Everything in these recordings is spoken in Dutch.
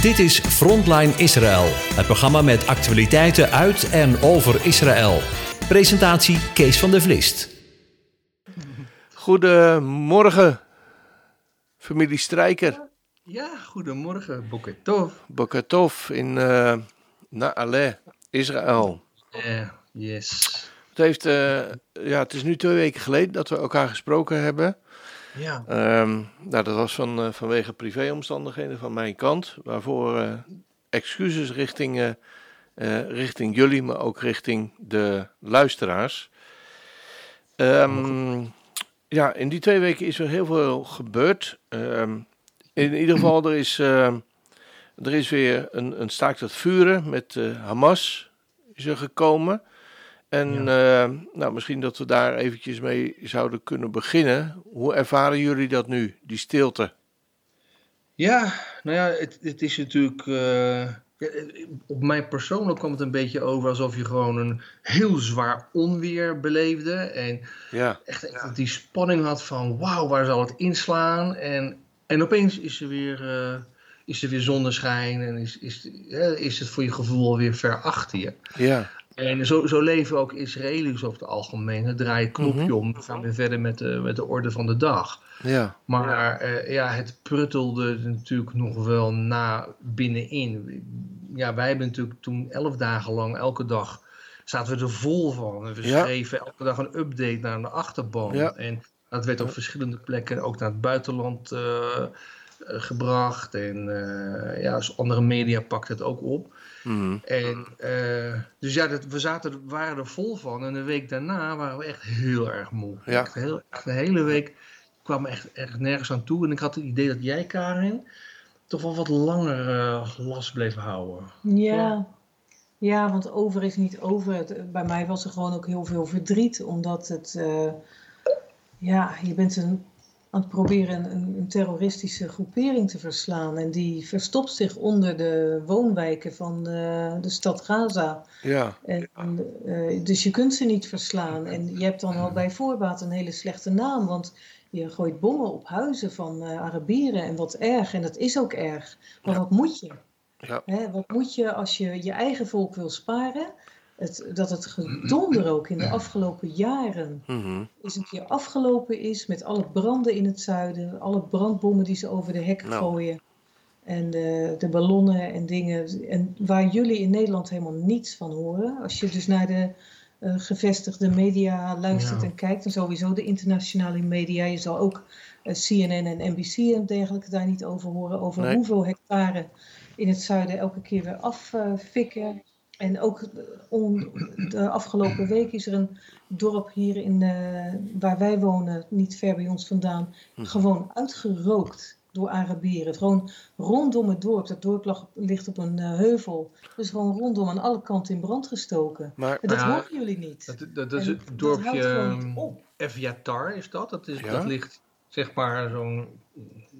Dit is Frontline Israël, het programma met actualiteiten uit en over Israël. Presentatie Kees van der Vlist. Goedemorgen, familie Strijker. Ja, goedemorgen, Boketov. Bokatov in uh, Naale, Israël. Uh, yes. Het, heeft, uh, ja, het is nu twee weken geleden dat we elkaar gesproken hebben. Ja. Um, nou, dat was van, uh, vanwege privéomstandigheden van mijn kant. Waarvoor uh, excuses richting, uh, richting jullie, maar ook richting de luisteraars. Um, ja, in die twee weken is er heel veel gebeurd. Um, in ieder geval, er is, er is weer een, een staakt het vuren met Hamas is er gekomen. En ja. uh, nou, misschien dat we daar eventjes mee zouden kunnen beginnen. Hoe ervaren jullie dat nu, die stilte? Ja, nou ja, het, het is natuurlijk. Uh, ja, op mij persoonlijk kwam het een beetje over alsof je gewoon een heel zwaar onweer beleefde. En ja. echt, echt die spanning had van wauw, waar zal het inslaan? En, en opeens is er weer. Uh, is er weer zonneschijn en is, is, is het voor je gevoel alweer ver achter je. Ja. En zo, zo leven ook Israëli's over het algemeen. Het draait knopje mm -hmm. om. We gaan weer verder met de, met de orde van de dag. Ja. Maar uh, ja, het pruttelde natuurlijk nog wel na binnenin. Ja, wij hebben natuurlijk toen elf dagen lang elke dag zaten we er vol van. We ja. schreven elke dag een update naar de achterban. Ja. En dat werd op verschillende plekken ook naar het buitenland uh, gebracht. En uh, ja, andere media pakt het ook op. Mm. En, uh, dus ja, dat, we zaten, waren er vol van. En een week daarna waren we echt heel erg moe. Ja. Echt, heel, echt een hele week kwam echt, echt nergens aan toe. En ik had het idee dat jij, Karin, toch wel wat langer uh, last bleef houden. Ja. ja. Ja, want over is niet over. Het, bij mij was er gewoon ook heel veel verdriet. Omdat het... Uh, ja, je bent een aan het proberen een, een, terroristische groepering te verslaan. En die verstopt zich onder de woonwijken van de, de stad Gaza. Ja. En, uh, dus je kunt ze niet verslaan. En je hebt dan al bij voorbaat een hele slechte naam. Want je gooit bommen op huizen van uh, Arabieren. En wat erg. En dat is ook erg. Maar Ja. wat moet je? Ja. Hè, wat moet je als je je eigen volk wil sparen? Het, dat het gedonder ook in de afgelopen jaren Mhm. eens een keer afgelopen is met alle branden in het zuiden, alle brandbommen die ze over de hekken Nou. gooien en de, de ballonnen en dingen. En waar jullie in Nederland helemaal niets van horen. Als je dus naar de eh, gevestigde media luistert Ja. en kijkt, en sowieso de internationale media, je zal ook eh, CNN en NBC en dergelijke daar niet over horen, over Nee. hoeveel hectare in het zuiden elke keer weer affikken. En ook on, de afgelopen week is er een dorp hier in, eh, waar wij wonen, niet ver bij ons vandaan, Hm. gewoon uitgerookt door Arabieren. Gewoon rondom het dorp. Dat dorp lag, ligt op een eh, heuvel. Dus gewoon rondom aan alle kanten in brand gestoken. Maar En dat Ja, horen jullie niet. Dat, dat, dat is het dorpje houdt gewoon niet op. Eviatar, is dat? Dat, is, Ja. dat ligt zeg maar zo'n,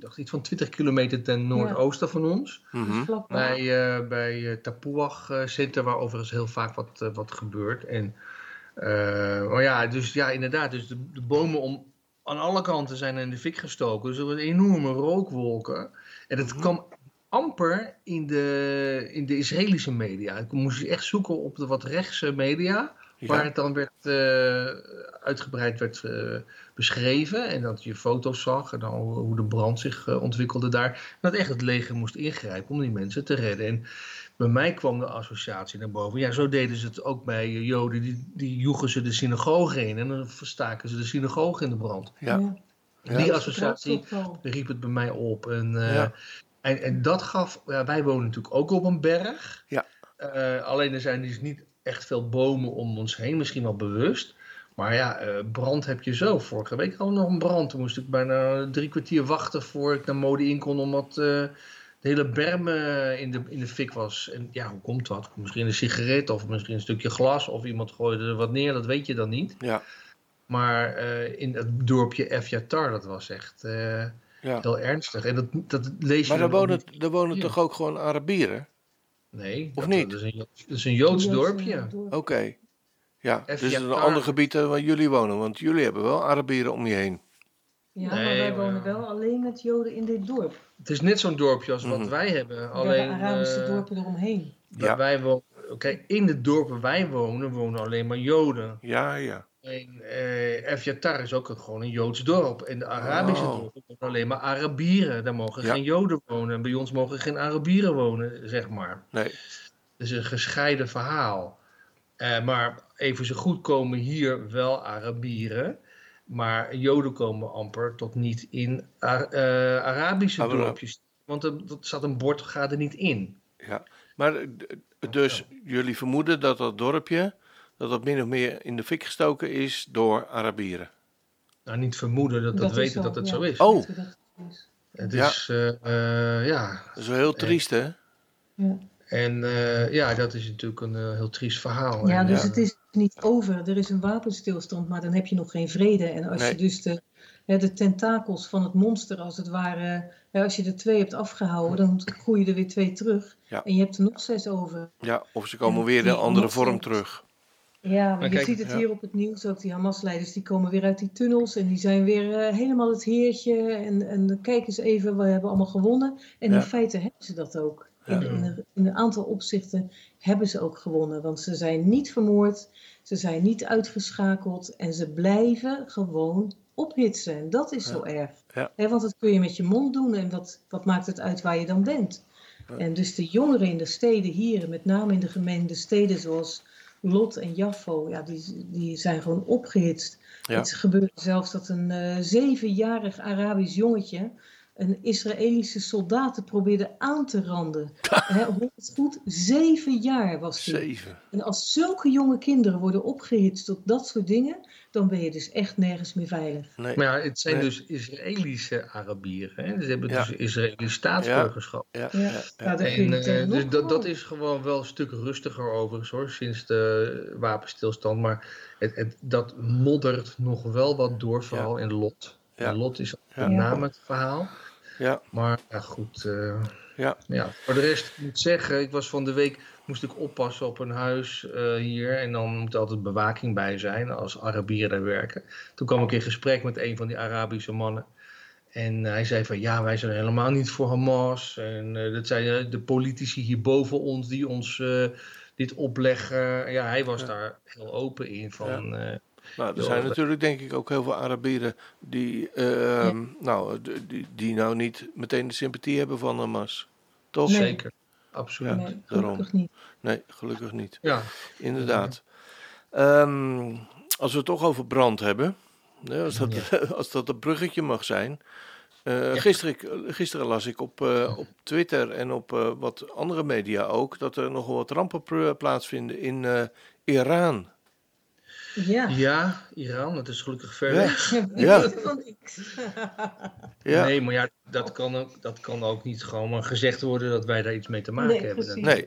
dacht iets van 20 kilometer ten noordoosten van ons. mhm. Bij, eh bij eh, Tapuach eh, Center, waar overigens heel vaak wat, eh, wat gebeurt. En, eh, maar ja, dus ja, inderdaad, dus de, de bomen om, aan alle kanten zijn in de fik gestoken. Dus er waren enorme rookwolken. En dat Mhm. kwam amper in de, in de Israëlische media. Ik moest echt zoeken op de wat rechtse media. Waar het dan werd eh, uitgebreid werd eh, beschreven. En dat je foto's zag. En dan hoe de brand zich eh, ontwikkelde daar. En dat echt het leger moest ingrijpen om die mensen te redden. En bij mij kwam de associatie naar boven. Ja, zo deden ze het ook bij Joden. Die, die joegen ze de synagoge in. En dan verstaken ze de synagoge in de brand. Ja. Ja. Die associatie riep het bij mij op. En, eh, Ja. en, en dat gaf, ja, wij wonen natuurlijk ook op een berg. Ja. Eh, alleen er zijn dus niet echt veel bomen om ons heen, misschien wel bewust. Maar ja, eh, brand heb je zo. Vorige week hadden we nog een brand. Toen moest ik bijna drie kwartier wachten voor ik naar mode in kon, omdat eh, de hele berm eh, in, de, in de fik was. En ja, hoe komt dat? Misschien een sigaret of misschien een stukje glas of iemand gooide er wat neer, dat weet je dan niet. Ja. Maar in het dorpje Efjatar, dat was echt Ja. heel ernstig. En dat, dat lees je Maar daar wonen, daar wonen toch ook gewoon Arabieren? Nee. Of dat, niet? Dat is een, Jo- dat is een Joods Joodse dorpje. dorp. Oké. Ja, dus het is een ander gebied waar jullie wonen, want jullie hebben wel Arabieren om je heen. Ja, Nee, maar wij maar- wonen wel alleen met Joden in dit dorp. Het is net zo'n dorpje als wat Mhm. wij hebben. Alleen, Alleen, Arabische eh, dorpen eromheen. Ja. wij wonen, kijk, in de dorpen waar wij wonen, wonen alleen maar Joden. Ja, ja. En eh is ook een, gewoon een Joods dorp. En de Arabische Oh. dorpen wonen alleen maar Arabieren. Daar mogen Ja. geen Joden wonen. En bij ons mogen geen Arabieren wonen, zeg maar. Nee. Het is een gescheiden verhaal. Eh, maar even zo goed komen hier wel Arabieren. Maar Joden komen amper tot niet in Ar- eh, Arabische dorpjes. Want er dat staat een bord, gaat er niet in. Ja. Maar dus jullie vermoeden dat dat dorpje, dat dat min of meer in de fik gestoken is door Arabieren. Nou, niet vermoeden dat dat, weten zo, dat het ja. zo is. Oh. Het is. Ja. eh, eh, ja. Dat is wel heel triest, hè? Ja. En eh, ja, dat is natuurlijk een heel triest verhaal. Ja, En, dus ja, het is niet over. Er is een wapenstilstand, maar dan heb je nog geen vrede. En als Nee. je dus de, hè, de tentakels van het monster, als het ware, hè, als je er twee hebt afgehouden, dan groeien er weer twee terug. Ja. En je hebt er nog zes over. Ja, of ze komen En weer in een andere vorm terug. Ja, maar je kijk, ziet het ja. hier op het nieuws ook. Die Hamas-leiders die komen weer uit die tunnels en die zijn weer eh, helemaal het heertje. En, en kijk eens even, we hebben allemaal gewonnen. En Ja. in feite hebben ze dat ook. In, een, in een aantal opzichten hebben ze ook gewonnen. Want ze zijn niet vermoord, ze zijn niet uitgeschakeld en ze blijven gewoon ophitsen. En dat is zo erg. Want dat kun je met je mond doen en wat, wat maakt het uit waar je dan bent? En dus de jongeren in de steden hier, met name in de gemeente steden zoals Lot en Jaffo, ja, die, die zijn gewoon opgehitst. Ja. Het gebeurde zelfs dat een eh, zevenjarig Arabisch jongetje een Israëlische soldaten probeerde aan te randen. Het goed, zeven jaar was hij. Zeven. En als zulke jonge kinderen worden opgehitst tot dat soort dingen, dan ben je dus echt nergens meer veilig. Nee. Maar ja, het zijn Nee. dus Israëlische Arabieren. Hè? Ze hebben Ja. dus Israëlisch staatsburgerschap. Ja, Ja, ja, ja, ja. daar kun je En eh, tegenop dus dat, dat is gewoon wel een stuk rustiger overigens hoor, sinds de wapenstilstand. Maar het, het, dat moddert nog wel wat door, vooral in Lot. Lot is Ja. met name het verhaal. Ja. Maar ja, goed. eh, Ja. ja. Voor de rest ik moet zeggen, ik was van de week moest ik oppassen op een huis eh, hier. En dan moet er altijd bewaking bij zijn als Arabieren daar werken. Toen kwam ik in gesprek met een van die Arabische mannen. En hij zei van ja, wij zijn helemaal niet voor Hamas. En eh, dat zijn eh, de politici hier boven ons die ons eh, dit opleggen. Ja, hij was Ja. daar heel open in. Van, eh, Nou, er zijn natuurlijk denk ik ook heel veel Arabieren die, ehm, nou, die, die nou niet meteen de sympathie hebben van Hamas. Toch? Nee. Zeker, absoluut. Ja, nee, daarom. gelukkig niet. Nee, gelukkig niet. Ja, Inderdaad. Ehm, als we het toch over brand hebben, als, dat, als dat een bruggetje mag zijn. eh, gisteren, gisteren las ik op, eh, op Twitter en op eh, wat andere media ook dat er nogal wat rampen plaatsvinden in eh, Iran. Ja, ja, Iran, dat is gelukkig ver Ja. weg. Ja. niks. Ja, Nee, maar ja, dat kan, ook, dat kan ook niet gewoon maar gezegd worden dat wij daar iets mee te maken Nee, hebben. precies. nee,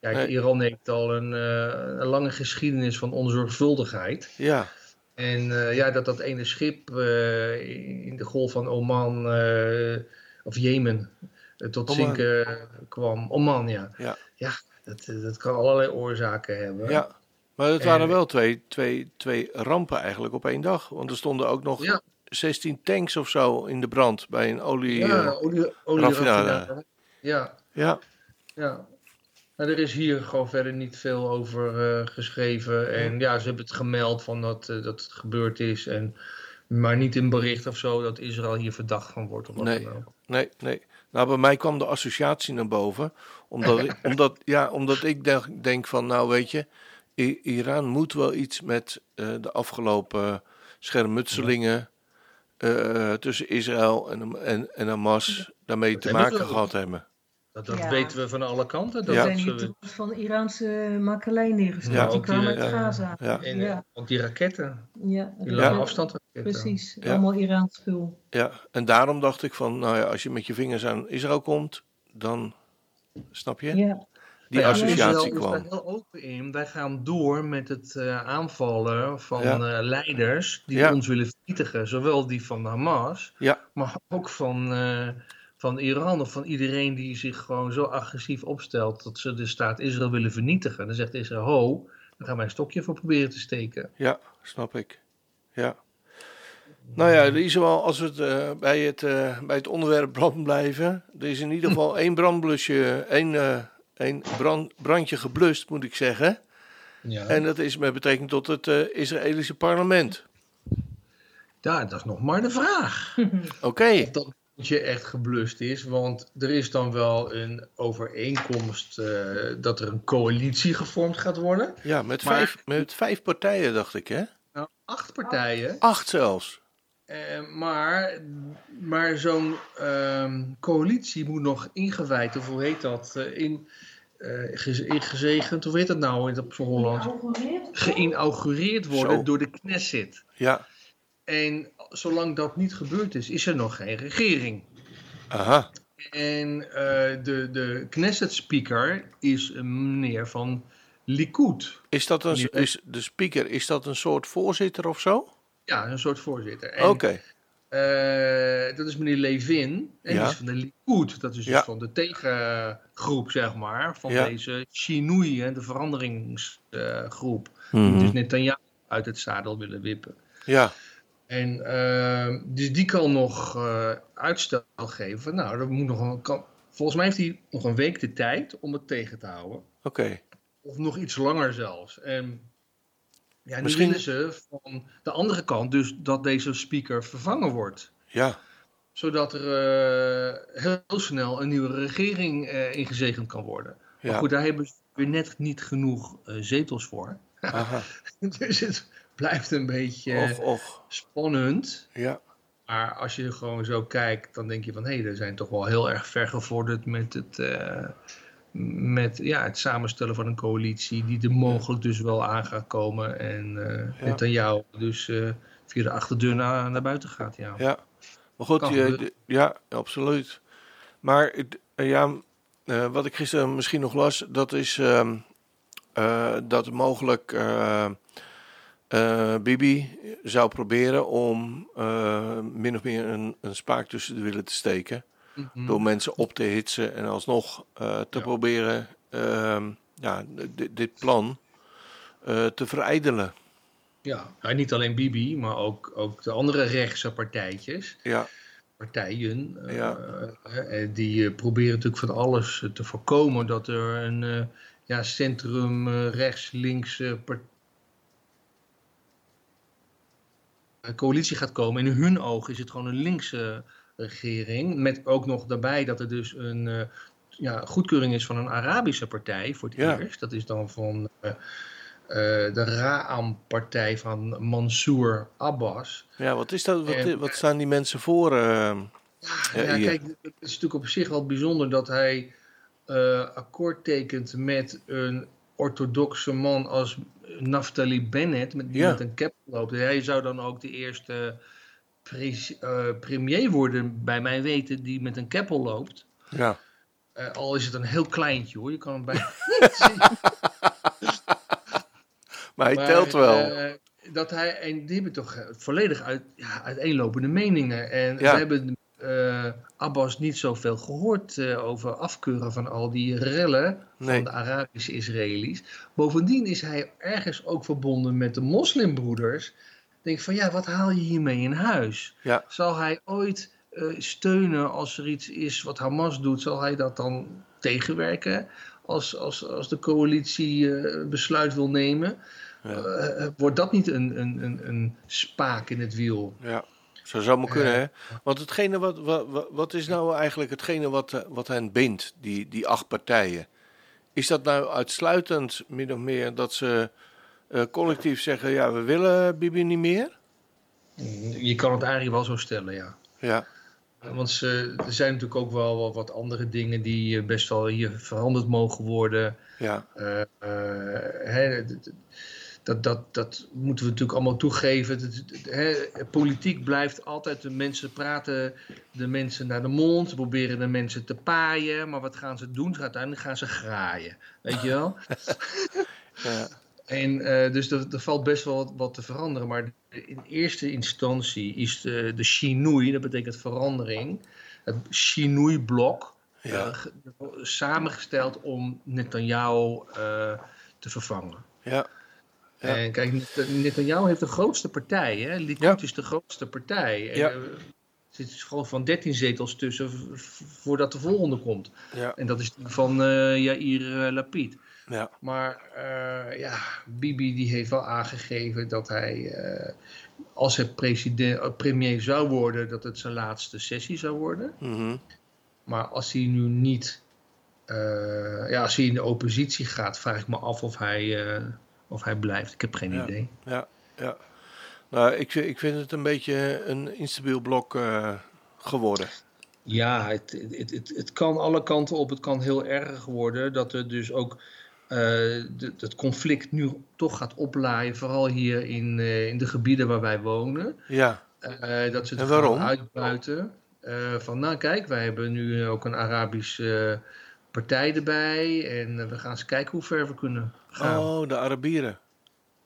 Kijk, Nee. Iran heeft al een, eh, een lange geschiedenis van onzorgvuldigheid. ja, En eh, ja, dat dat ene schip eh, in de golf van Oman, eh, of Jemen, tot Oman. zinken kwam. Oman, ja. Ja. Ja, dat, dat kan allerlei oorzaken hebben. ja. Maar het waren En- wel twee, twee, twee rampen eigenlijk op één dag. Want er stonden ook nog Ja. 16 tanks of zo in de brand bij een olie. Ja, eh, olie, olie raffinade. Ja, ja, Ja. Nou, er is hier gewoon verder niet veel over eh, geschreven. En ja, ze hebben het gemeld van dat, eh, dat het gebeurd is. En, maar niet in bericht of zo dat Israël hier verdacht van wordt. Of wat Nee. nee, nee. Nou, bij mij kwam de associatie naar boven. Omdat, ik, omdat, ja, omdat ik denk, denk van, nou weet je, I- Iran moet wel iets met eh, de afgelopen schermutselingen eh, tussen Israël en, en, en Hamas daarmee Dat te maken ook. gehad hebben. Dat, dat Ja. weten we van alle kanten. Dat Er Ja. zijn ze- troepen van Iraanse makelij neergestort. Ja, die kwamen die, uit eh, Gaza. Ja, en, Ja. Ook die raketten, Ja, die lange Ja. afstandsraketten. precies. Ja. Allemaal Iraans spul. ja, en daarom dacht ik van, nou ja, als je met je vingers aan Israël komt, dan, snap je, Ja. Die associatie Israël is kwam. daar heel open in. Wij gaan door met het eh, aanvallen van Ja. eh, leiders die Ja. ons willen vernietigen. Zowel die van Hamas, Ja. maar ook van, eh, van Iran of van iedereen die zich gewoon zo agressief opstelt dat ze de staat Israël willen vernietigen. Dan zegt Israël, ho, dan gaan wij een stokje voor proberen te steken. Ja, snap ik. Ja. Nou ja, geval, als we het, bij, het, bij het onderwerp brand blijven. Er is in ieder geval één brandblusje, één, brand, brandje geblust, moet ik zeggen. Ja. En dat is met betrekking tot het eh, Israëlische parlement. ja, dat is nog maar de vraag. Oké, Of dat je echt geblust is, want er is dan wel een overeenkomst eh, dat er een coalitie gevormd gaat worden. ja, met, Maar- vijf, met vijf partijen dacht ik, hè? Nou, acht partijen. Acht zelfs. Eh, maar maar zo'n ehm, coalitie moet nog ingewijd, of hoe heet dat, in, eh, geze- ingezegend, hoe heet dat nou in het Hollands? Geïnaugureerd worden Zo. door de Knesset. Ja, En zolang dat niet gebeurd is, is er nog geen regering. aha. En eh, de, de Knesset-speaker is een meneer van Likud. Is dat een, is de speaker, is dat een soort voorzitter of zo? Ja, een soort voorzitter. Oké, eh, dat is meneer Levin. En Ja. die is van de Likud. Dat is dus Ja. van de tegengroep, zeg maar. Van Ja. deze Shinui, hè, de veranderingsgroep. Mhm. die dus Netanyahu uit het zadel willen wippen. ja, En eh, dus die kan nog eh, uitstel geven. Van, nou, dat moet nog een, kan, volgens mij heeft hij nog een week de tijd om het tegen te houden. oké. Of nog iets langer zelfs. En ja, nu Misschien- willen ze van de andere kant dus dat deze speaker vervangen wordt. Ja, Zodat er eh, heel snel een nieuwe regering eh, ingezegend kan worden. Maar ja. goed, daar hebben ze weer net niet genoeg eh, zetels voor. Aha. dus het blijft een beetje Och, och. spannend. Ja, Maar als je gewoon zo kijkt, dan denk je van... hé, hey, we zijn toch wel heel erg ver gevorderd met het... met ja, het samenstellen van een coalitie die er mogelijk dus wel aan gaat komen. En Ja. net aan jou dus eh, via de achterdeur naar, naar buiten gaat. Ja. ja. Maar goed, je- ja, absoluut. Maar eh, ja, eh, wat ik gisteren misschien nog las, dat is ehm, eh, dat mogelijk Bibi zou proberen om min of meer een, een spaak tussen de willen te steken. Mhm. Door mensen op te hitsen en alsnog eh, te Ja. proberen ehm, ja, dit, plan eh, te verijdelen. ja. Nou, niet alleen Bibi, maar ook, ook de andere rechtse partijtjes. Ja, partijen. eh, Ja. die proberen natuurlijk van alles te voorkomen dat er een ja, centrum, rechts, links part- een coalitie gaat komen. In hun ogen is het gewoon een linkse regering. Met ook nog daarbij dat er dus een eh, ja, goedkeuring is van een Arabische partij voor het Ja. eerst. Dat is dan van eh, eh, de Ra'am-partij van Mansour Abbas. ja wat, is dat, wat, En- wat staan die mensen voor? Ja, Ja, kijk, het is natuurlijk op zich wel bijzonder dat hij akkoord tekent met een orthodoxe man als Naftali Bennett, met, die Ja. met een cap loopt. Hij zou dan ook de eerste eh, premier worden, bij mij weten, die met een keppel loopt. ja. Eh, al is het een heel kleintje hoor, je kan hem bijna niet zien. Maar hij Maar, telt wel. eh, dat hij, en die hebben toch volledig uit, ja, uiteenlopende meningen. En Ja. we hebben Abbas niet zoveel gehoord eh, over afkeuren van al die rellen Nee. van de Arabische Israëli's. Bovendien is hij ergens ook verbonden met de moslimbroeders. Denk van ja, wat haal je hiermee in huis? Ja. Zal hij ooit eh, steunen als er iets is wat Hamas doet? Zal hij dat dan tegenwerken als, als, als de coalitie eh, besluit wil nemen? Ja. Eh, wordt dat niet een, een, een, een spaak in het wiel? Ja, zo zou maar kunnen, hè? Want hetgene wat, wat, wat- is nou eigenlijk hetgene wat, wat hen bindt, die, die acht partijen? Is dat nou uitsluitend min of meer dat ze collectief zeggen, ja, we willen Bibi niet meer? Je kan het eigenlijk wel zo stellen, ja. Ja, Want ze, er zijn natuurlijk ook wel, wel wat andere dingen die eh, best wel hier veranderd mogen worden. ja, Eh, eh, dat, dat, dat moeten we natuurlijk allemaal toegeven. Dat- politiek blijft altijd de mensen praten de mensen naar de mond. Ze proberen de mensen te paaien. Maar wat gaan ze doen? Uiteindelijk gaan ze graaien. Weet je wel? ja, En eh, dus er, er valt best wel wat, wat te veranderen. Maar in eerste instantie is de, de dat betekent verandering, het Shinui-blok, Ja. eh, ge- samengesteld om Netanyahu eh te vervangen. ja. Ja. En kijk, Net- Netanyahu heeft de grootste partij. Hè? Likud Ja. is de grootste partij. En, Ja. Er zit gewoon van 13 zetels tussen voordat de volgende komt. Ja, En dat is die van eh, Lapid. Ja, Maar eh, ja, Bibi die heeft wel aangegeven dat hij, eh, als hij president, eh, premier zou worden, dat het zijn laatste sessie zou worden. mhm, Maar als hij nu niet, ja, als hij in de oppositie gaat, vraag ik me af of hij, of hij blijft. Ik heb geen Ja. idee. ja, ja. Nou, ik, vind- ik vind het een beetje een instabiel blok geworden. Ja, het, het, het, het kan alle kanten op. Het kan heel erg worden dat er dus ook het conflict nu toch gaat oplaaien. Vooral hier in, eh, in de gebieden waar wij wonen. Ja, Eh, dat ze het En uitbuiten. Eh, van nou kijk, wij hebben nu ook een Arabische eh, partij erbij. En eh, we gaan eens kijken hoe ver we kunnen gaan. oh, de Arabieren.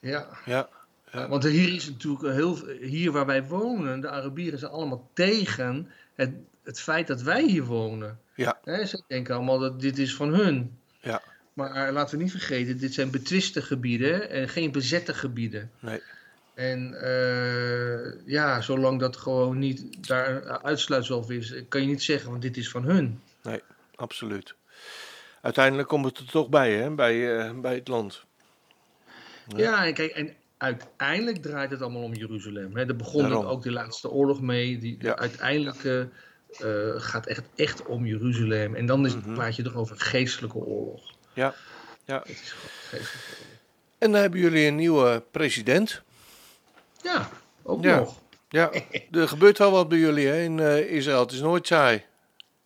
Ja. Ja, Ja. Want hier is natuurlijk heel hier waar wij wonen, de Arabieren zijn allemaal tegen het, het feit dat wij hier wonen. Ja. Ze denken allemaal dat dit is van hun. Ja. Maar laten we niet vergeten, dit zijn betwiste gebieden en geen bezette gebieden. nee. En eh, ja, zolang dat gewoon niet daar uitsluitsel is, kan je niet zeggen, want dit is van hun. Absoluut. Uiteindelijk komt het er toch bij, hè, bij, eh, bij het land. Ja. Ja, en kijk, en uiteindelijk draait het allemaal om Jeruzalem. Hè. Daar begon het ook de laatste oorlog mee. Die, Ja. Uiteindelijk eh, eh, gaat echt, echt om Jeruzalem. En dan is het praat je toch over geestelijke oorlog. Ja. Ja. Het is. En dan hebben jullie een nieuwe president. Ja, ook Ja. nog. Ja, er gebeurt wel wat bij jullie hè, in eh, Israël. Het is nooit saai.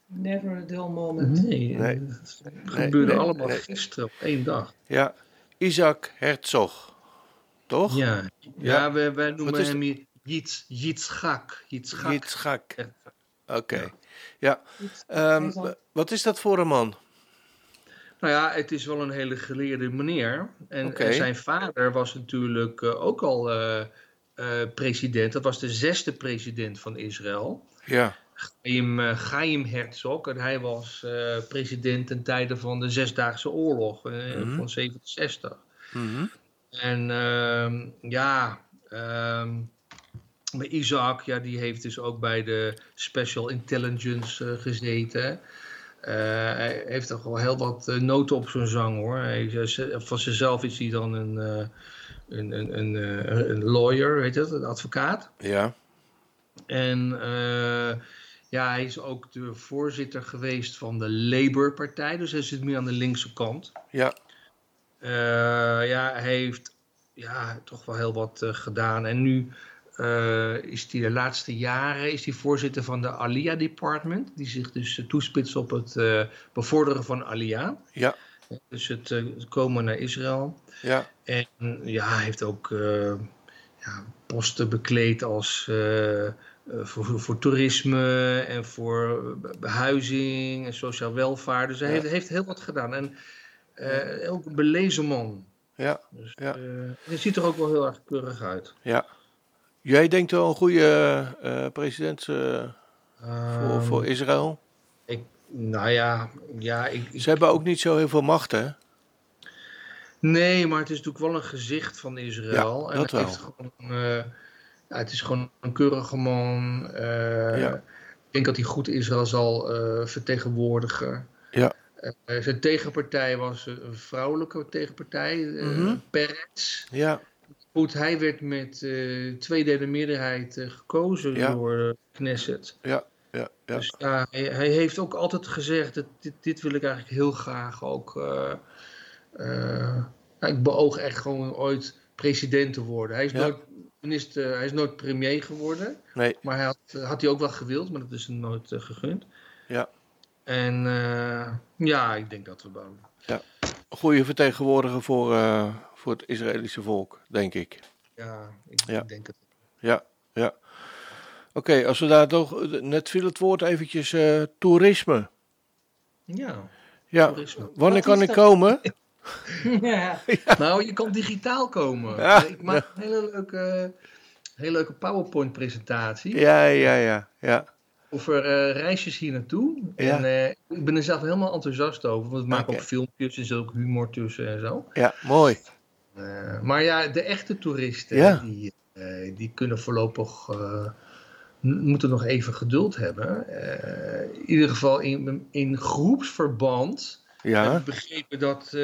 Never a dull moment. Nee, Nee. het gebeurde nee, allemaal nee. gisteren op één dag. Ja, Isaac Herzog. Toch? Ja, ja, Ja. wij, wij noemen hem hier. Yitzchak. Yitzhak. Ja. Oké. Ja. Iets- Ehm, wat is dat voor een man? Nou ja, het is wel een hele geleerde meneer. En, zijn vader was natuurlijk eh, ook al eh, eh, president. Dat was de zesde president van Israël. Ja. Chaim, Chaim Herzog. En hij was president ten tijde van de Zesdaagse Oorlog Mhm. van 67. Mhm. En ehm, ja, ehm maar Isaac, ja, die heeft dus ook bij de Special Intelligence gezeten. Eh, hij heeft toch wel heel wat eh, noten op zijn zang hoor. Hij, eh, van zichzelf is hij dan een, een, een, een, een lawyer, weet je dat, een advocaat. Ja. En ja, hij is ook de voorzitter geweest van de Labour-partij, dus hij zit meer aan de linkse kant. Ja. Ja, hij heeft ja, toch wel heel wat gedaan. En nu eh, is hij de laatste jaren is hij voorzitter van de Aliyah Department. Die zich dus eh, toespitst op het eh, bevorderen van Aliyah. Ja. Dus het, het komen naar Israël. Ja. En ja, hij heeft ook ja, posten bekleed als voor, voor toerisme en voor behuizing en sociaal welvaart. Dus hij Ja. heeft, heeft heel wat gedaan. En ook een belezen man. Ja. Dus, Ja. hij ziet er ook wel heel erg keurig uit. Ja. Jij denkt wel een goede eh, president eh, voor, Ehm, voor Israël. ik, nou ja, ja ik, ik- Ze hebben ook niet zo heel veel macht, hè? Nee, maar het is natuurlijk wel een gezicht van Israël. Ja, en dat hij wel. heeft gewoon, eh, ja, het is gewoon een keurige man. eh, Ja. Ik denk dat hij goed Israël zal eh, vertegenwoordigen. Ja. Eh, zijn tegenpartij was een vrouwelijke tegenpartij, eh Mhm. Peretz. Ja. Goed, hij werd met eh twee derde meerderheid eh, gekozen Ja. door de Knesset. Ja. Ja. Ja. Dus ja, hij, hij heeft ook altijd gezegd, dat dit, dit wil ik eigenlijk heel graag ook. eh, eh, ik beoog echt gewoon ooit president te worden. Hij is, Ja. nooit, minister, hij is nooit premier geworden, Nee. maar hij had, had hij ook wel gewild, maar dat is hem nooit eh, gegund. Ja. En eh, ja, ik denk dat we bouwen. Goede vertegenwoordiger voor, eh, voor het Israëlische volk, denk ik. Ja, ik Ja. denk het. Ja, ja. Oké, als we daar toch... Net viel het woord eventjes eh, toerisme. Ja, Ja, toerisme. wanneer Wat kan ik dat? komen? ja. Nou, je kan digitaal komen. Ja. Ik maak een hele leuke, hele leuke PowerPoint-presentatie. Ja, ja, ja, ja. Over eh, reisjes hier naartoe. Ja. En eh, ik ben er zelf helemaal enthousiast over. Want we maken ook filmpjes, zit ook humor tussen en zo. Ja, mooi. Eh, maar ja, de echte toeristen, Ja. die, die kunnen voorlopig, moeten nog even geduld hebben. In ieder geval in, in groepsverband heb Ja, ik begrepen dat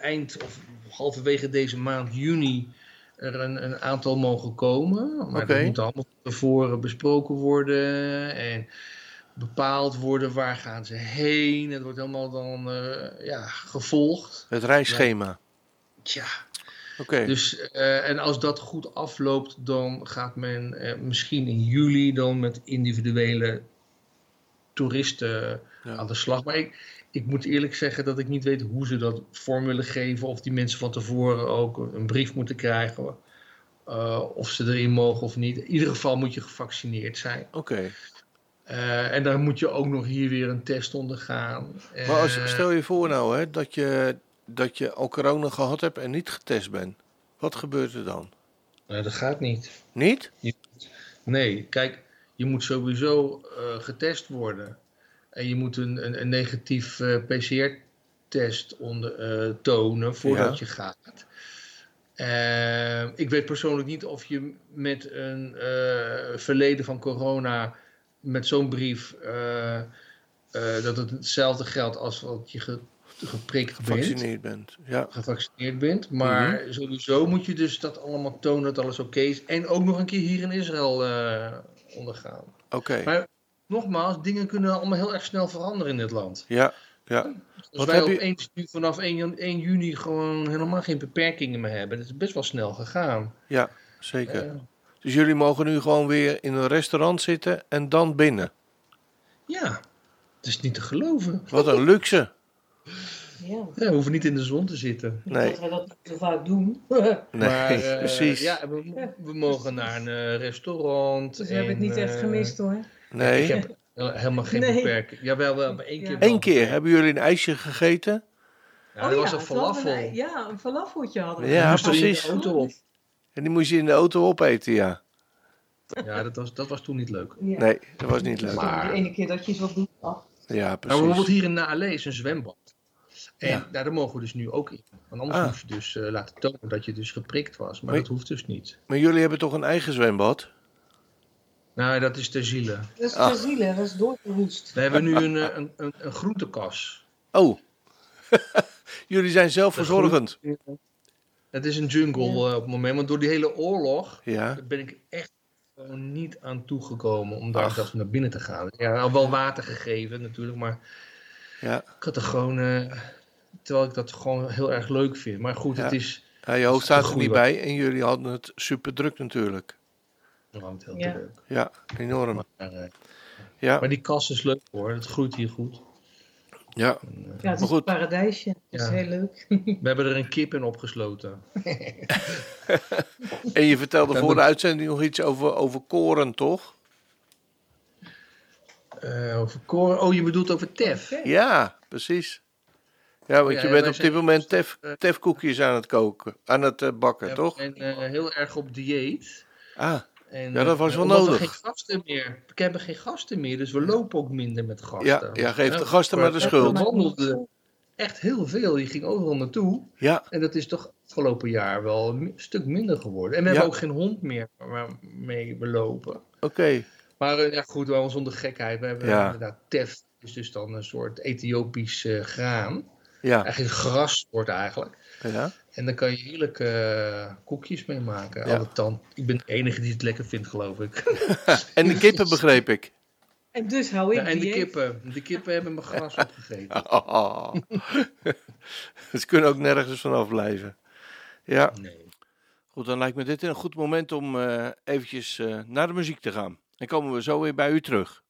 eind of halverwege deze maand juni er een, een aantal mogen komen. Maar Oké. dat moet allemaal tevoren besproken worden en bepaald worden waar gaan ze heen. Het wordt helemaal dan eh, ja, gevolgd. het reisschema. Tja, Oké, dus, eh, en als dat goed afloopt, dan gaat men eh, misschien in juli dan met individuele toeristen Ja. aan de slag. Maar ik, ik moet eerlijk zeggen dat ik niet weet hoe ze dat vorm willen geven. Of die mensen van tevoren ook een brief moeten krijgen. eh, of ze erin mogen of niet. In ieder geval moet je gevaccineerd zijn. oké. Eh, en dan moet je ook nog hier weer een test ondergaan. Maar als, Eh, stel je voor nou hè, dat, je, dat je al corona gehad hebt en niet getest bent. Wat gebeurt er dan? nee, dat gaat niet. Niet? Nee, kijk, je moet sowieso getest worden. En je moet een, een, een negatief eh, PCR-test onder, eh, tonen voordat Ja. je gaat. Eh, ik weet persoonlijk niet of je met een eh, verleden van corona, met zo'n brief, dat het hetzelfde geldt als wat je ge- geprikt bent Gevaccineerd bent. Ja, gevaccineerd bent. Maar sowieso moet je dus dat allemaal tonen dat alles oké is. En ook nog een keer hier in Israël ondergaan. oké. Nogmaals, dingen kunnen allemaal heel erg snel veranderen in dit land. Ja, ja. Als Wat wij heb je- opeens nu vanaf 1, jan- 1 juni gewoon helemaal geen beperkingen meer hebben. Dat is best wel snel gegaan. Ja, zeker. Eh, Dus jullie mogen nu gewoon weer in een restaurant zitten en dan binnen. ja, het is niet te geloven. Wat een luxe. Ja, Ja, we hoeven niet in de zon te zitten. Nee. dat we dat niet zo vaak doen. Nee, maar eh, precies. Ja, we, we mogen naar een eh, restaurant. Dus we hebben het niet echt gemist hoor. Nee. Ik heb Hel- Helemaal geen Nee. beperking. Jawel, wel, maar één keer. Eén keer hebben jullie een ijsje gegeten. Ja, dat was een falafel. een- ja, een falafeltje hadden we. Ja, moest er in precies. de auto op. En die moest je in de auto opeten, ja. Ja, dat was, dat was toen niet leuk. Ja. Nee, dat was niet leuk. Maar- De ene keer dat je iets wat doet. ach, Ja, Maar bijvoorbeeld precies. hier in Naale is een zwembad. En Ja. daar mogen we dus nu ook in. Want anders Ah. moest je dus eh, laten tonen dat je dus geprikt was. Maar Maar- dat hoeft dus niet. Maar jullie hebben toch een eigen zwembad? Nou, dat is ter ziele. Dat is Ach. te zielen, dat is doorgeroest. We hebben nu een, eh, een, een, een groentekas. Oh. jullie zijn zelfverzorgend. Het is een jungle Ja. eh, op het moment. Want door die hele oorlog Ja. ben ik echt gewoon niet aan toegekomen om daar zelfs naar binnen te gaan. Ja, al wel water gegeven natuurlijk, maar Ja. ik had er gewoon... eh, terwijl ik dat gewoon heel erg leuk vind. Maar goed, Ja. het is... ja je hoofd staat er niet bij en jullie hadden het super druk natuurlijk. Het heel Ja. druk. Ja, enorm. Maar, eh, Ja, maar die kas is leuk hoor, het groeit hier goed. ja. En, eh, Ja, het Maar is goed. een paradijsje. Dat is Ja. heel leuk. we hebben er een kip in opgesloten. En je vertelde voor de uitzending nog iets over, over koren, toch? Eh, over koren. Oh, je bedoelt over tef. Ja, precies. Ja, want Ja, je ja, bent op dit moment tef, tefkoekjes aan het koken, aan het bakken, Ja, toch? En eh, heel erg op dieet. Ah, En, Ja, dat was eh, wel nodig. We geen gasten meer. We hebben geen gasten meer, dus we lopen ook minder met gasten. ja, ja, geef de Ja, gasten maar de maar- schuld. We wandelden echt heel veel. Je ging overal naartoe. Ja, En dat is toch afgelopen jaar wel een stuk minder geworden. En we Ja. hebben ook geen hond meer waarmee we lopen. oké. Maar eh, ja, goed, wel zonder gekheid. We hebben Ja. inderdaad tef. is dus dan een soort Ethiopisch eh, graan. Ja, Eigenlijk een grassoort eigenlijk. ja. En daar kan je heerlijke eh, koekjes mee maken. Ja. Tand. Ik ben de enige die het lekker vindt, geloof ik. En de kippen begreep ik. En dus hou ik Ja, en de kippen. De kippen hebben mijn gras opgegeten. Ze kunnen ook nergens vanaf blijven. Ja, Nee. goed, dan lijkt me dit een goed moment om eh eventjes eh, naar de muziek te gaan. Dan komen we zo weer bij u terug.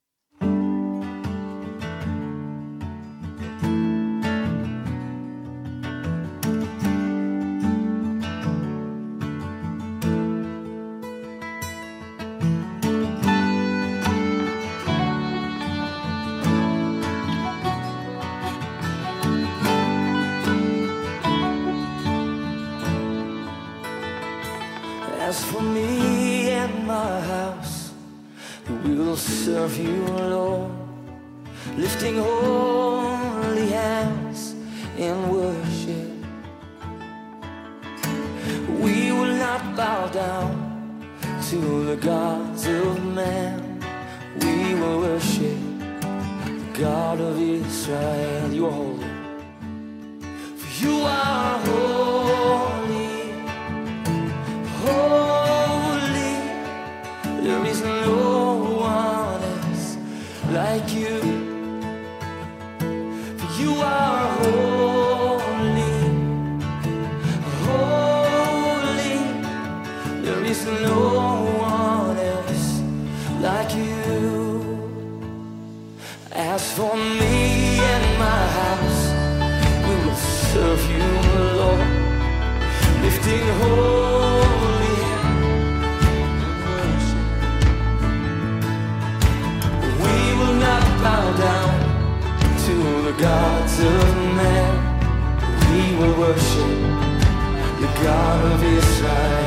As for me and my house, we will serve you, Lord, lifting holy hands in worship. We will not bow down to the gods of man. We will worship the God of Israel. You are holy, for you are holy. for me and my house, we will serve you, Lord. Lifting holy hands, we will not bow down to the gods of men. We will worship the God of Israel.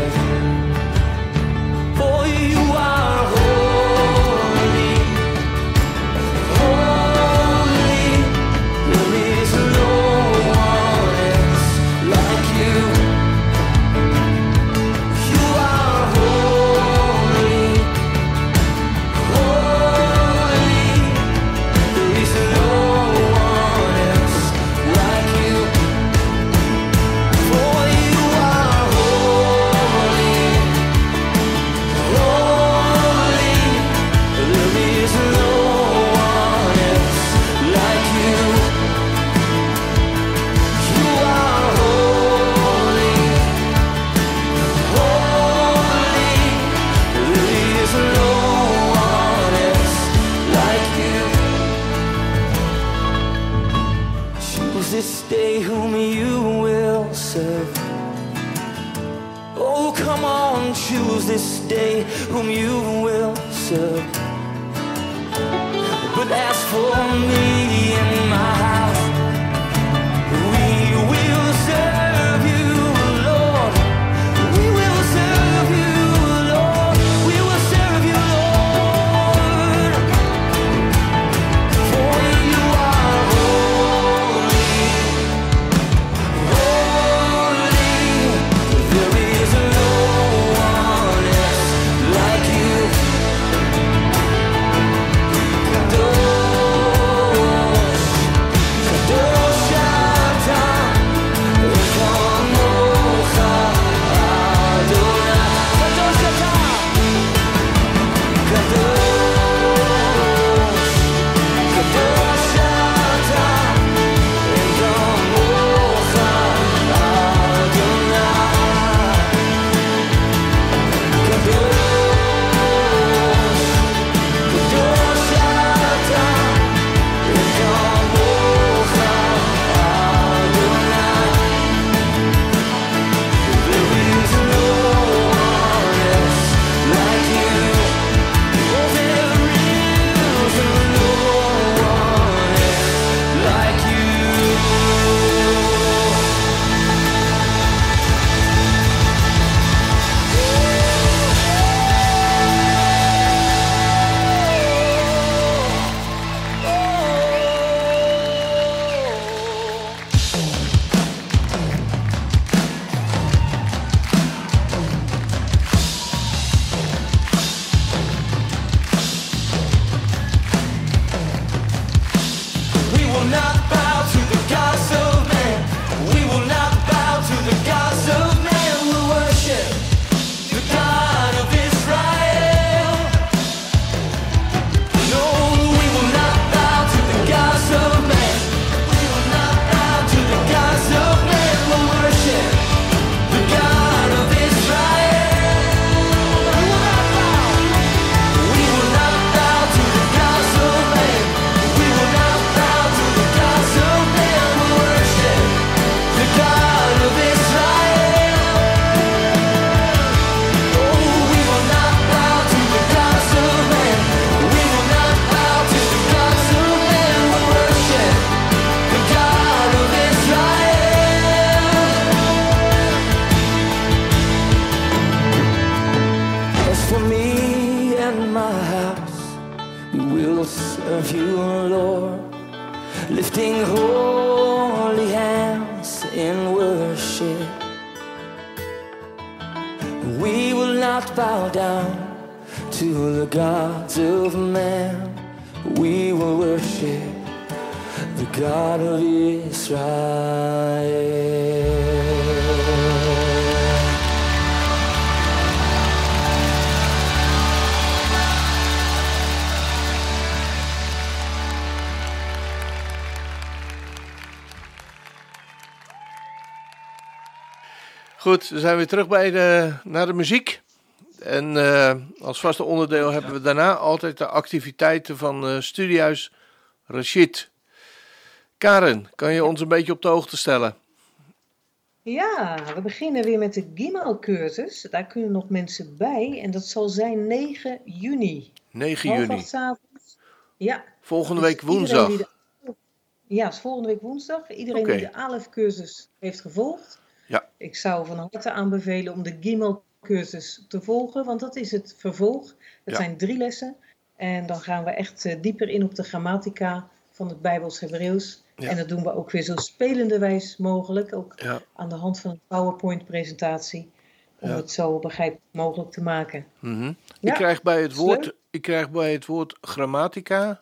not bow down to the gods of man. We will worship the God of Israel. Goed, dan zijn we terug bij de, naar de muziek. En eh, als vaste onderdeel hebben we daarna altijd de activiteiten van eh Studiehuis Rashid. Karen, kan je ons een beetje op de hoogte stellen? Ja, we beginnen weer met de Gimel-cursus. Daar kunnen nog mensen bij. En dat zal zijn 9 juni. 9 Half juni. Ja. volgende dus week woensdag. de- ja, is volgende week woensdag. Iedereen die de ALEF-cursus heeft gevolgd. Ja. Ik zou van harte aanbevelen om de Gimel-cursus te volgen. Want dat is het vervolg. Het Ja. zijn drie lessen. En dan gaan we echt eh, dieper in op de grammatica van het Bijbels Hebreeuws. Ja. En dat doen we ook weer zo spelenderwijs mogelijk. Ook Ja, aan de hand van een PowerPoint-presentatie. Om het zo begrijpelijk mogelijk te maken. mhm. Ja, ik, krijg bij het woord, ik krijg bij het woord grammatica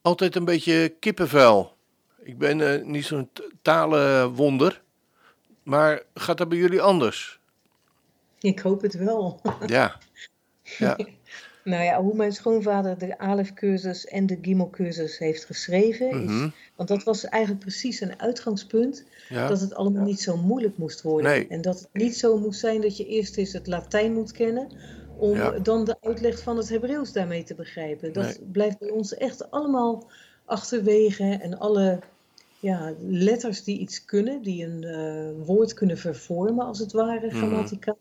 altijd een beetje kippenvel. Ik ben eh, niet zo'n talenwonder, maar gaat dat bij jullie anders? Ik hoop het wel. Ja, ja, Nou ja, hoe mijn schoonvader de Alef-cursus en de Gimel-cursus heeft geschreven. is, mhm. want dat was eigenlijk precies een uitgangspunt. ja. Dat het allemaal niet zo moeilijk moest worden. Nee. En dat het niet zo moest zijn dat je eerst eens het Latijn moet kennen. Om Ja. dan de uitleg van het Hebreeuws daarmee te begrijpen. Dat Nee. blijft bij ons echt allemaal achterwege. En alle ja, letters die iets kunnen, die een eh, woord kunnen vervormen als het ware, Mhm. grammaticaal.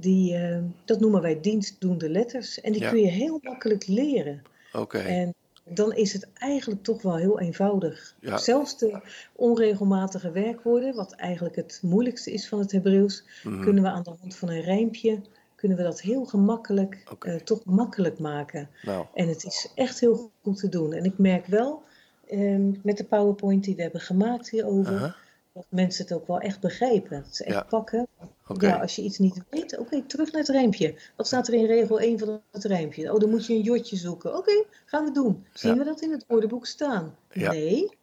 Die, eh, dat noemen wij dienstdoende letters. En die Ja. kun je heel makkelijk leren. Oké, En dan is het eigenlijk toch wel heel eenvoudig. Ja. Zelfs de onregelmatige werkwoorden, wat eigenlijk het moeilijkste is van het Hebreeuws, mhm. kunnen we aan de hand van een rijmpje, kunnen we dat heel gemakkelijk, eh, toch makkelijk maken. nou, En het is echt heel goed te doen. En ik merk wel, ehm, met de PowerPoint die we hebben gemaakt hierover, dat mensen het ook wel echt begrijpen. Dat ze echt Ja. pakken. Ja, als je iets niet weet, oké, terug naar het rijmpje. Wat staat er in regel 1 van het rijmpje? Oh, dan moet je een jotje zoeken. Oké, gaan we doen. Zien Ja. we dat in het woordenboek staan? Ja. Nee,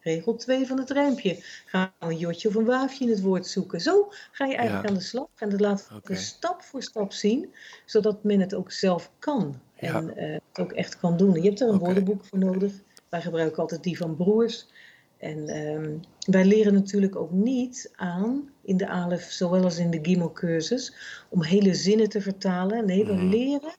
regel 2 van het rijmpje. Gaan we een jotje of een waafje in het woord zoeken. Zo ga je eigenlijk aan de slag. En dat laat we stap voor stap zien, zodat men het ook zelf kan. En eh, het ook echt kan doen. Je hebt er een woordenboek voor nodig. Wij gebruiken altijd die van broers. En ehm, wij leren natuurlijk ook niet aan in de ALEF, zowel als in de Gimel-cursus, om hele zinnen te vertalen. Nee, we Mhm. leren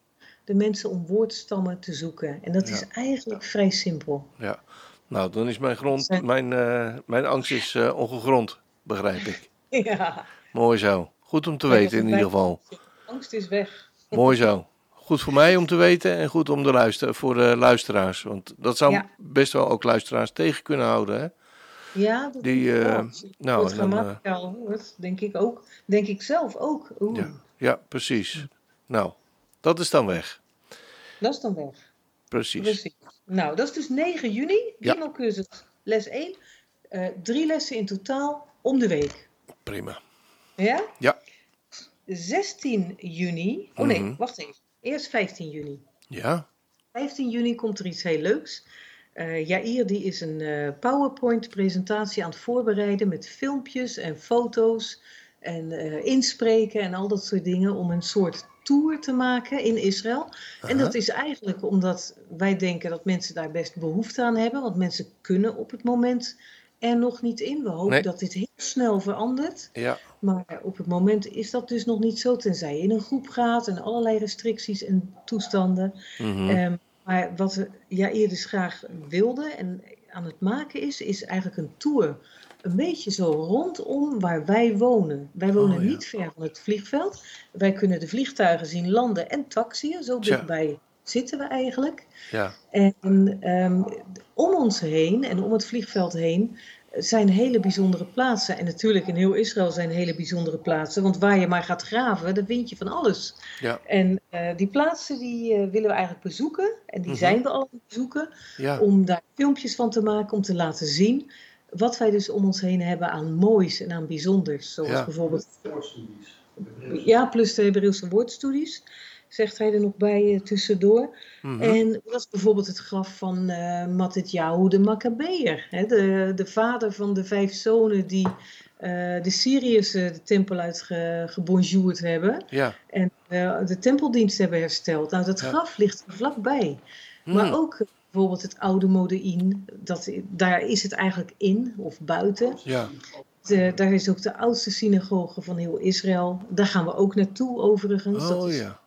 de mensen om woordstammen te zoeken. En dat Ja. is eigenlijk vrij simpel. ja. Nou, dan is mijn, grond, mijn, eh, mijn angst is eh, ongegrond, begrijp ik. Ja, Mooi zo. Goed om te weten in ieder geval. angst is weg. Mooi zo. Goed voor mij om te weten en goed om de luister, voor de luisteraars. Want dat zou best wel ook luisteraars tegen kunnen houden. Hè? Ja, dat Die, ik wel. eh, het nou, eh, grammaticaal hoort, denk ik ook. Denk ik zelf ook. Ja, ja, precies. Nou, dat is dan weg. dat is dan weg. Precies. Precies. Nou, dat is dus 9 juni, Ja. Gimel-cursus les 1. Eh, drie lessen in totaal om de week. Prima. Ja? Ja. 16 juni. Oh nee, Mhm. wacht even. Eerst 15 juni. Ja, 15 juni komt er iets heel leuks. Eh Jair die is een eh, PowerPoint-presentatie aan het voorbereiden met filmpjes en foto's en eh, inspreken en al dat soort dingen om een soort tour te maken in Israël. En dat is eigenlijk omdat wij denken dat mensen daar best behoefte aan hebben, want mensen kunnen op het moment er nog niet in. We hopen Nee. dat dit heel snel verandert. ja, Maar op het moment is dat dus nog niet zo, tenzij je in een groep gaat en allerlei restricties en toestanden. mhm. Ehm, maar wat we Jair dus graag wilde en aan het maken is, is eigenlijk een tour. Een beetje zo rondom waar wij wonen. Wij wonen Oh, ja. niet ver van het vliegveld. Wij kunnen de vliegtuigen zien landen en taxiën. Zo dichtbij zitten we eigenlijk. ja, En ehm, om ons heen en om het vliegveld heen zijn hele bijzondere plaatsen. En natuurlijk in heel Israël zijn hele bijzondere plaatsen. Want waar je maar gaat graven, daar vind je van alles. ja, En eh, die plaatsen die eh, willen we eigenlijk bezoeken. En die Mhm. zijn we al aan het bezoeken. ja, Om daar filmpjes van te maken, om te laten zien wat wij dus om ons heen hebben aan moois en aan bijzonders. Zoals Ja. bijvoorbeeld ja, plus de Hebreeuwse woordstudies. Zegt hij er nog bij eh, tussendoor. Mhm. En dat is bijvoorbeeld het graf van Matityahu de Maccabeer. Hè, de, de vader van de vijf zonen die eh, de Syriërs de tempel uitgebonjourd hebben. Ja. En de tempeldienst hebben hersteld. Nou, dat Ja. graf ligt er vlakbij. Hmm. Maar ook bijvoorbeeld het oude Modein, dat, daar is het eigenlijk in of buiten. Ja. De- daar is ook de oudste synagoge van heel Israël. Daar gaan we ook naartoe overigens. dat Oh is ja.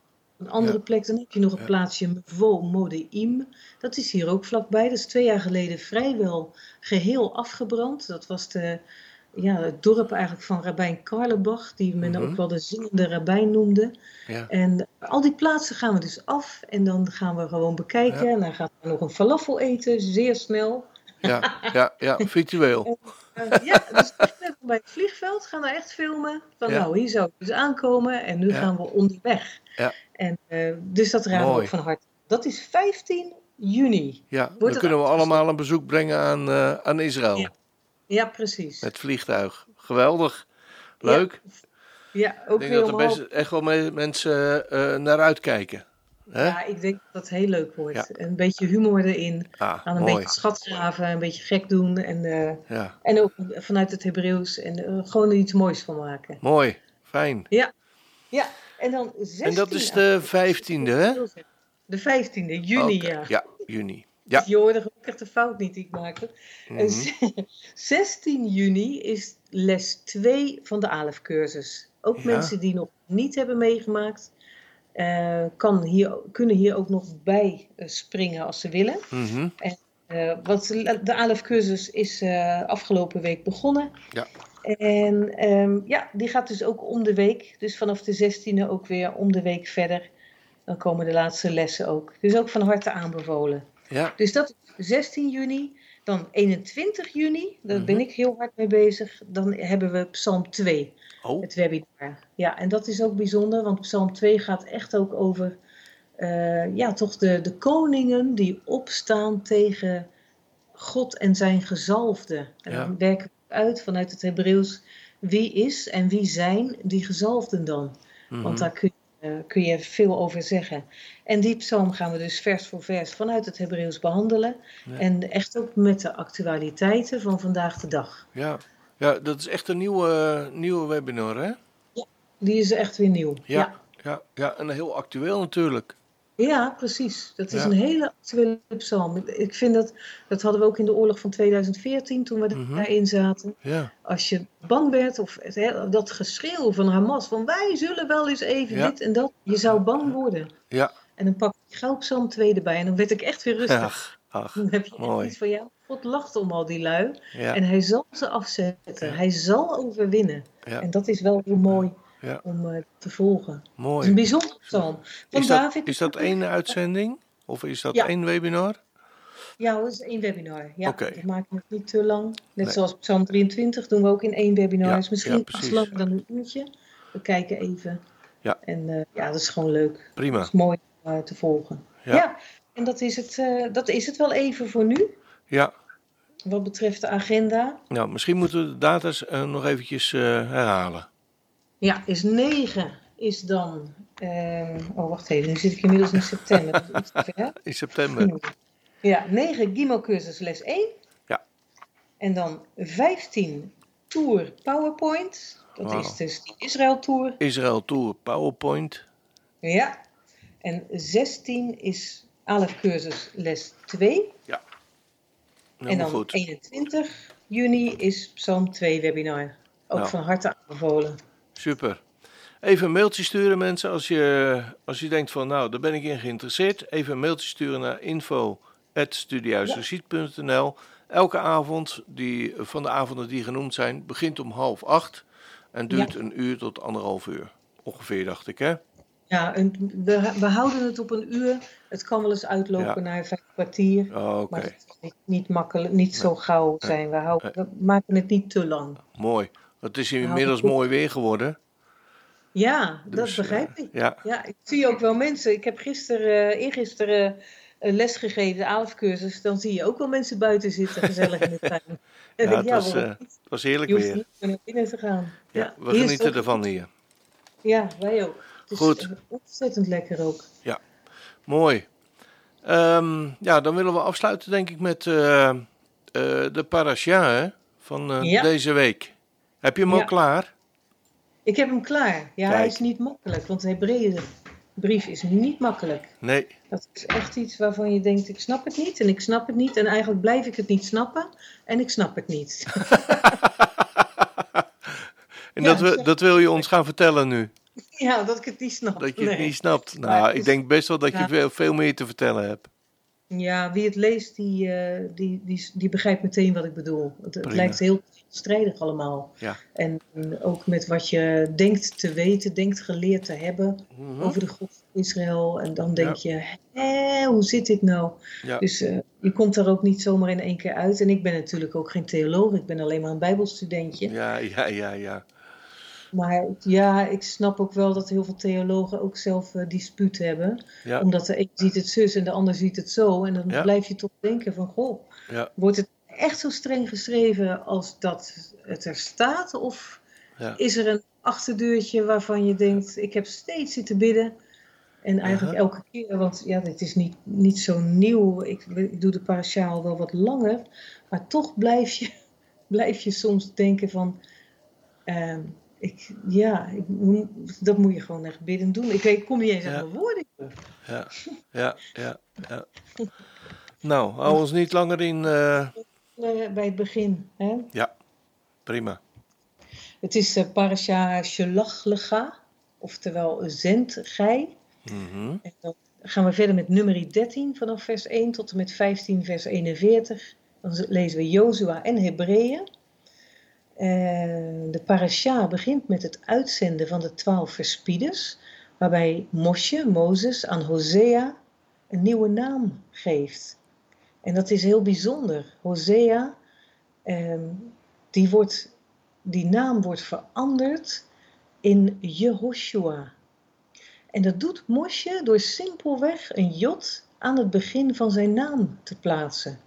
Een andere Ja. plek. Dan heb je nog een Ja. plaatsje Mevo Modeim. Dat is hier ook vlakbij. Dat is twee jaar geleden vrijwel geheel afgebrand. Dat was de, ja, het dorp eigenlijk van Rabijn Karlebach, die men Mhm. ook wel de zingende rabbijn noemde. Ja. En al die plaatsen gaan we dus af en dan gaan we gewoon bekijken. En dan gaat er nog een falafel eten, zeer snel. Ja, ja, ja, virtueel. ja, dus echt net bij het vliegveld gaan we echt filmen. Van Ja. nou, hier zou ik dus aankomen en nu Ja. gaan we onderweg. Ja. En, eh, dus dat raden we Mooi. ook van harte. Dat is 15 juni. Ja, dan het kunnen we allemaal een bezoek brengen aan, eh, aan Israël. Ja. Precies. Met vliegtuig. Geweldig. Leuk. Ja, ook Ik denk weer dat er best echt wel me- mensen eh, naar uitkijken. Hè? Ja, ik denk dat dat heel leuk wordt. Ja. Een beetje humor erin. Ah, Aan een mooi. beetje schatgraven, een beetje gek doen. En, eh, Ja, en ook vanuit het Hebreeuws. En eh, gewoon er iets moois van maken. mooi. Fijn. Ja, en dan 16 En dat is de 15e, hè? De 15e juni, ja. Ja, juni. Ja. Je hoorde gelukkig de fout niet die ik maakte. Mhm. 16 juni is les 2 van de ALEF-cursus. Ook Ja. mensen die nog niet hebben meegemaakt, eh, kan hier, kunnen hier ook nog bij eh, springen als ze willen. Mhm. Eh, want de ALEF-cursus is afgelopen week begonnen. Ja. En ehm, ja, die gaat dus ook om de week. Dus vanaf de 16e ook weer om de week verder. Dan komen de laatste lessen ook. Dus ook van harte aanbevolen. Ja, Dus dat is 16 juni. Dan 21 juni, daar Mhm. ben ik heel hard mee bezig. Dan hebben we Psalm 2, oh, het webinar. Ja, en dat is ook bijzonder, want Psalm 2 gaat echt ook over eh, ja, toch de, de koningen die opstaan tegen God en zijn gezalfde. En Ja. dan werken we uit vanuit het Hebreeuws wie is en wie zijn die gezalfden dan. mhm. Want daar kun je, kun je veel over zeggen. En die psalm gaan we dus vers voor vers vanuit het Hebreeuws behandelen. Ja. En echt ook met de actualiteiten van vandaag de dag. ja. ja, dat is echt een nieuwe, nieuwe webinar, hè? Die is echt weer nieuw. Ja. Ja, Ja, ja, en heel actueel natuurlijk. Ja. precies. Dat is Ja. een hele actuele psalm. Ik vind dat, dat hadden we ook in de oorlog van 2014 toen we Mhm. daarin zaten. Ja, Als je bang werd of dat geschreeuw van Hamas van wij zullen wel eens even Ja. dit en dat. Je zou bang worden. ja. En dan pak ik gauw psalm 2 erbij en dan werd ik echt weer rustig. Ach. Dan heb je Mooi. iets van, ja, God lacht om al die lui. Ja, En hij zal ze afzetten. Hij zal overwinnen. ja, En dat is wel heel mooi Ja. om eh, te volgen. Het is een mooi. bijzonder psalm. Van Is dat, David. is dat één uitzending? Of is dat Ja. één webinar? Ja, dat is één webinar. Ja, Oké. dat maken we het niet te lang. Net Nee. zoals psalm 23 doen we ook in één webinar. Ja, is misschien precies. langer dan een uurtje. We kijken even. Ja. En eh, ja, dat is gewoon leuk. Prima. Dat is mooi om eh, te volgen. Ja. En dat is, het, dat is het wel even voor nu. Ja, Wat betreft de agenda. nou, misschien moeten we de data's nog eventjes herhalen. Ja, is 9 is dan. ehm, oh, wacht even, nu zit ik inmiddels in september. In september. Ja, 9 Gimo cursus les 1. Ja. En dan 15 Tour PowerPoint. Dat is dus die Israël Tour. Israël Tour PowerPoint. Ja. En 16 is Alef cursus les 2. en Helemaal dan goed. 21 juni is Psalm 2 webinar. Ook Nou. van harte aanbevolen. Super. Even een mailtje sturen mensen als je, als je denkt van nou, daar ben ik in geïnteresseerd. Even een mailtje sturen naar info.studiehuisrecit.nl Elke avond die, van de avonden die genoemd zijn begint om half acht en duurt Ja. een uur tot anderhalf uur. Ongeveer dacht ik hè. Ja, en we, we houden het op een uur. Het kan wel eens uitlopen Ja. naar vijf kwartier. Oh, Oké, Maar het is niet, niet makkelijk, niet zo gauw zijn. We, houden, we maken het niet te lang. mooi. Het is inmiddels mooi weer geworden. Ja, dat Dus, begrijp eh, ik. Ja, Ja, ik zie ook wel mensen. Ik heb gisteren, eh, eergisteren eh, les gegeven, de ALF-cursus. Dan zie je ook wel mensen buiten zitten, gezellig in de tuin. Ja, het ja, was, niet? het was heerlijk Je weer. niet meer naar binnen te gaan. Ja, Ja, we genieten het ook- ervan hier. Ja, wij ook. is Goed. ontzettend lekker ook. Mooi. Ehm, ja, dan willen we afsluiten denk ik met de parasha hè, van Ja. deze week. Heb je hem Ja. al klaar? Ik heb hem klaar. Ja, hij is niet makkelijk, want de Hebreeënbrief is niet makkelijk. Nee. Dat is echt iets waarvan je denkt, ik snap het niet en ik snap het niet. En eigenlijk blijf ik het niet snappen en ik snap het niet. En Ja, dat, we, zeg- dat wil je ons gaan vertellen nu. ja, dat ik het niet snap. Dat je het Nee. niet snapt. Nou, ik is- denk best wel dat je veel meer te vertellen hebt. Ja, wie het leest, die, eh, die, die, die begrijpt meteen wat ik bedoel. Het, lijkt heel strijdig allemaal. Ja. En ook met wat je denkt te weten, denkt geleerd te hebben Mhm. over de God van Israël. En dan denk je, hè, hoe zit dit nou? Ja. Dus eh, je komt daar ook niet zomaar in één keer uit. En ik ben natuurlijk ook geen theoloog, ik ben alleen maar een bijbelstudentje. Ja, ja, ja, ja. Maar ja, ik snap ook wel dat heel veel theologen ook zelf eh, dispuut hebben. Ja. Omdat de een ziet het zus en de ander ziet het zo. En dan Ja. blijf je toch denken van, goh, Ja. wordt het echt zo streng geschreven als dat het er staat? Of is er een achterdeurtje waarvan je denkt, ik heb steeds zitten bidden. En eigenlijk elke keer, want ja, dit is niet, niet zo nieuw. Ik, ik doe de parashaal wel wat langer. Maar toch blijf je, blijf je soms denken van... ehm, ik, ja, ik, dat moet je gewoon echt bidden doen. Ik kom niet eens Ja. aan mijn woorden. Ja, ja, ja, ja. Nou, hou ons niet langer in. eh, Eh, bij het begin. Hè? prima. Het is eh parasha Shelach Lecha, oftewel zend gij. Mhm. En dan gaan we verder met nummer 13 vanaf vers 1 tot en met 15 vers 41. Dan lezen we Jozua en Hebreeën. Eh, de parasha begint met het uitzenden van de twaalf verspieders, waarbij Mosje, Mozes, aan Hosea een nieuwe naam geeft. En dat is heel bijzonder. Hosea, ehm, die, wordt, die naam wordt veranderd in Jehoshua. En dat doet Mosje door simpelweg een jot aan het begin van zijn naam te plaatsen.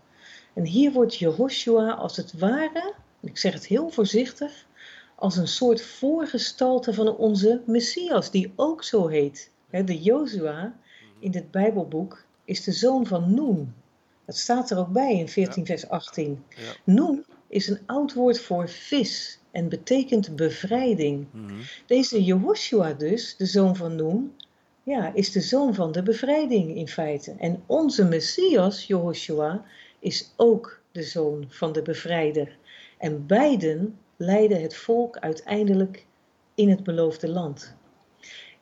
En hier wordt Jehoshua als het ware, ik zeg het heel voorzichtig, als een soort voorgestalte van onze Messias, die ook zo heet. De Jozua in dit Bijbelboek is de zoon van Noem. Dat staat er ook bij in 14 vers 18. Ja. Noem is een oud woord voor vis en betekent bevrijding. Mhm. Deze Jehoshua dus, de zoon van Noem, ja, is de zoon van de bevrijding in feite. En onze Messias, Jehoshua, is ook de zoon van de bevrijder. En beiden leiden het volk uiteindelijk in het beloofde land.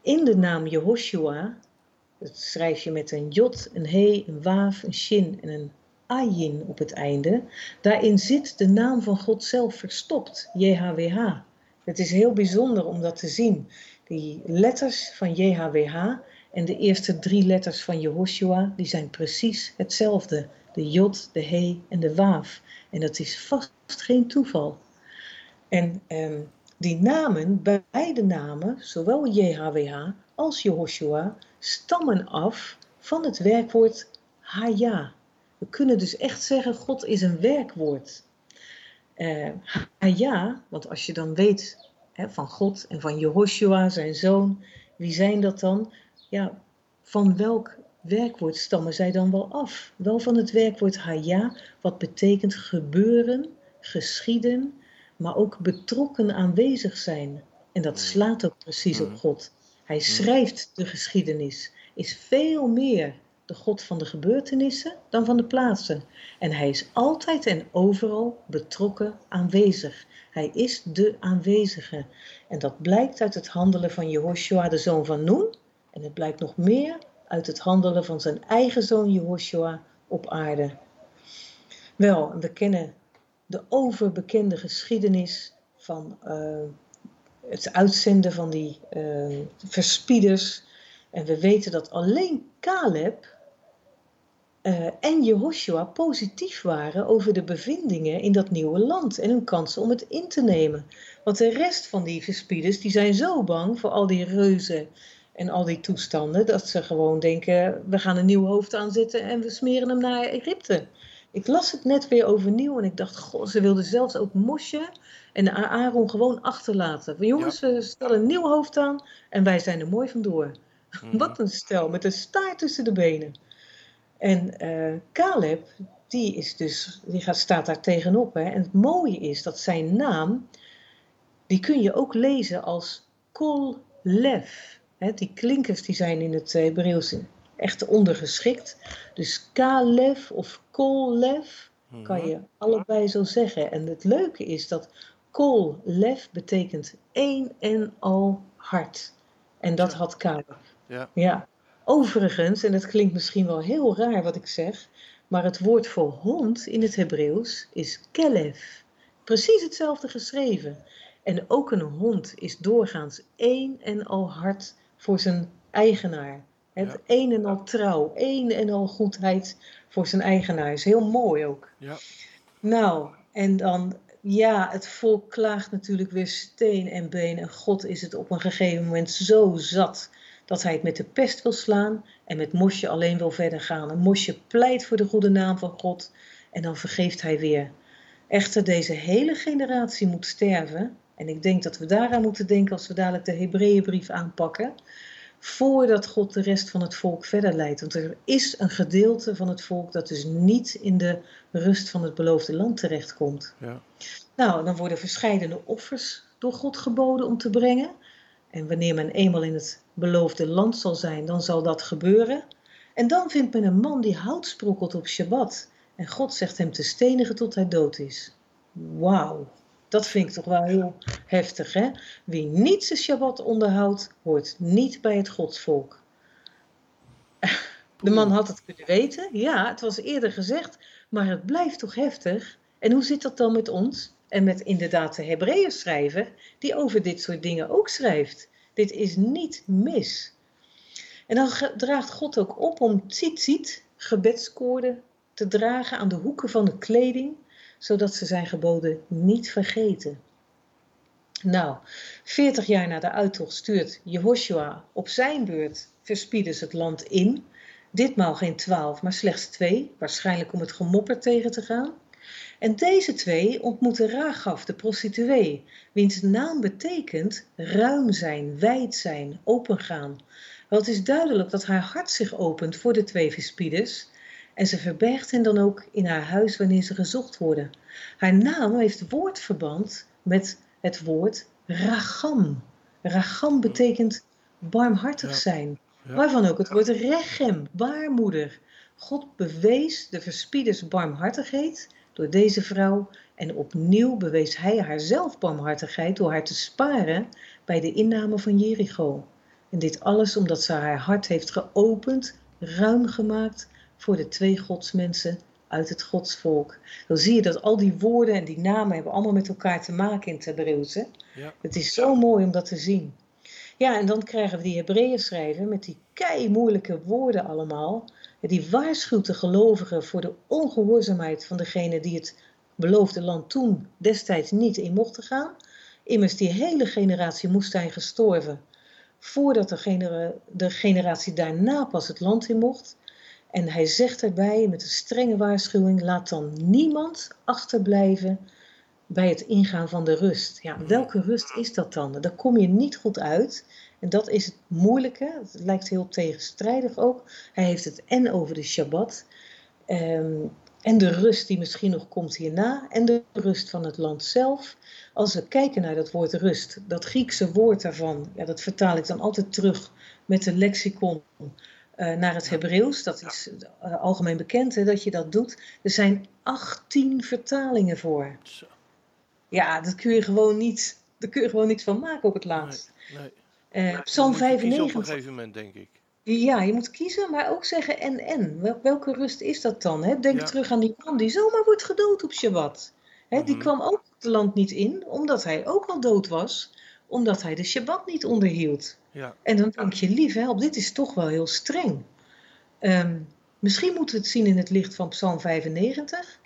In de naam Jehoshua, dat schrijf je met een jot, een he, een waaf, een shin en een ayin op het einde. Daarin zit de naam van God zelf verstopt, JHWH. Het is heel bijzonder om dat te zien. Die letters van JHWH en de eerste drie letters van Jehoshua, die zijn precies hetzelfde. De jot, de he en de waaf. En dat is vast geen toeval. En ehm, die namen, beide namen, zowel JHWH als Jehoshua, stammen af van het werkwoord Haya. We kunnen dus echt zeggen, God is een werkwoord. Eh Haya, want als je dan weet hè, van God en van Jehoshua, zijn zoon, wie zijn dat dan? Ja, van welk werkwoord stammen zij dan wel af? Wel van het werkwoord Haya, wat betekent gebeuren, geschieden, maar ook betrokken aanwezig zijn. En dat slaat ook precies op God. Hij schrijft de geschiedenis, is veel meer de God van de gebeurtenissen dan van de plaatsen. En hij is altijd en overal betrokken aanwezig. Hij is de aanwezige. En dat blijkt uit het handelen van Jehoshua, de zoon van Noen. En het blijkt nog meer uit het handelen van zijn eigen zoon Jehoshua op aarde. Wel, we kennen de overbekende geschiedenis van eh, het uitzenden van die eh, verspieders. En we weten dat alleen Caleb eh, en Jehoshua positief waren over de bevindingen in dat nieuwe land en hun kansen om het in te nemen. Want de rest van die verspieders die zijn zo bang voor al die reuzen en al die toestanden dat ze gewoon denken: we gaan een nieuw hoofd aanzetten en we smeren hem naar Egypte. Ik las het net weer overnieuw en ik dacht, goh, ze wilde zelfs ook Mosje en Aaron gewoon achterlaten. Van, jongens, we stellen een nieuw hoofd aan en wij zijn er mooi vandoor. Mhm. Wat een stel, met een staart tussen de benen. En eh Caleb, die, is dus, die gaat, staat daar tegenop. Hè? En het mooie is dat zijn naam, die kun je ook lezen als Kol Lev. Hè? Die klinkers die zijn in het Hebreeuws echt ondergeschikt. Dus Kalev of Kol-Lev kan Mhm. je allebei zo zeggen. En het leuke is dat Kol-Lev betekent één en al hart. En dat had Caleb. Ja. Ja. Overigens, en het klinkt misschien wel heel raar wat ik zeg, maar het woord voor hond in het Hebreeuws is kelev. Precies hetzelfde geschreven. En ook een hond is doorgaans één en al hart voor zijn eigenaar. Het Ja. één en al trouw, één en al goedheid voor zijn eigenaar. Is heel mooi ook. Ja. Nou, en dan, ja, het volk klaagt natuurlijk weer steen en been. En God is het op een gegeven moment zo zat dat hij het met de pest wil slaan en met Mosje alleen wil verder gaan. En Mosje pleit voor de goede naam van God en dan vergeeft hij weer. Echter, deze hele generatie moet sterven. En ik denk dat we daaraan moeten denken als we dadelijk de Hebreeënbrief aanpakken. Voordat God de rest van het volk verder leidt. Want er is een gedeelte van het volk dat dus niet in de rust van het beloofde land terechtkomt. Ja. Nou, dan worden verscheidene offers door God geboden om te brengen. En wanneer men eenmaal in het beloofde land zal zijn, dan zal dat gebeuren. En dan vindt men een man die hout sprokkelt op Shabbat. En God zegt hem te stenigen tot hij dood is. Wauw, dat vind ik toch wel heel heftig, hè? Wie niet zijn Shabbat onderhoudt, hoort niet bij het godsvolk. De man had het kunnen weten, ja, het was eerder gezegd, maar het blijft toch heftig. En hoe zit dat dan met ons? En met inderdaad de Hebreeën schrijver, die over dit soort dingen ook schrijft. Dit is niet mis. En dan draagt God ook op om tzitzit, gebedskoorden, te dragen aan de hoeken van de kleding, zodat ze zijn geboden niet vergeten. Nou, 40 jaar na de uittocht stuurt Jehoshua op zijn beurt verspieders het land in. Ditmaal geen twaalf, maar slechts twee, waarschijnlijk om het gemopper tegen te gaan. En deze twee ontmoeten Ragaf, de prostituee, wiens naam betekent ruim zijn, wijd zijn, opengaan. Wel, het is duidelijk dat haar hart zich opent voor de twee verspieders en ze verbergt hen dan ook in haar huis wanneer ze gezocht worden. Haar naam heeft woordverband met het woord ragam. Ragam betekent barmhartig Ja. zijn, Ja. waarvan ook het woord rechem, baarmoeder. God bewees de verspieders barmhartigheid door deze vrouw en opnieuw bewees hij haarzelf barmhartigheid door haar te sparen bij de inname van Jericho. En dit alles omdat ze haar hart heeft geopend, ruim gemaakt voor de twee godsmensen uit het godsvolk. Dan zie je dat al die woorden en die namen hebben allemaal met elkaar te maken in het Hebreeuws. hè? Ja. Het is zo mooi om dat te zien. Ja, en dan krijgen we die Hebreeën schrijven met die kei moeilijke woorden allemaal. Die waarschuwt de gelovigen voor de ongehoorzaamheid van degene die het beloofde land toen destijds niet in mochten gaan. Immers die hele generatie moest zijn gestorven voordat de, genera- de generatie daarna pas het land in mocht. En hij zegt erbij met een strenge waarschuwing: laat dan niemand achterblijven bij het ingaan van de rust. Ja, welke rust is dat dan? Daar kom je niet goed uit. En dat is het moeilijke. Het lijkt heel tegenstrijdig ook. Hij heeft het en over de Shabbat. ehm, en de rust die misschien nog komt hierna. En de rust van het land zelf. Als we kijken naar dat woord rust, dat Griekse woord daarvan, ja, dat vertaal ik dan altijd terug met de lexicon eh, naar het Hebreeuws. Dat is eh, algemeen bekend hè, dat je dat doet. Er zijn 18 vertalingen voor. Zo. Ja, dat kun je gewoon niet, daar kun je gewoon niks van maken op het laatst. Nee. Eh, Dan Psalm moet je kiezen Op een 95. gegeven moment, denk ik. Ja, je moet kiezen, maar ook zeggen en en. Wel- welke rust is dat dan? Hè? Denk Ja. terug aan die man die zomaar wordt gedood op Shabbat. Hè, Die Mhm. kwam ook het land niet in, omdat hij ook al dood was. Omdat hij de Shabbat niet onderhield. Ja. En dan denk je, lief help, dit is toch wel heel streng. Ehm, misschien moeten we het zien in het licht van Psalm 95.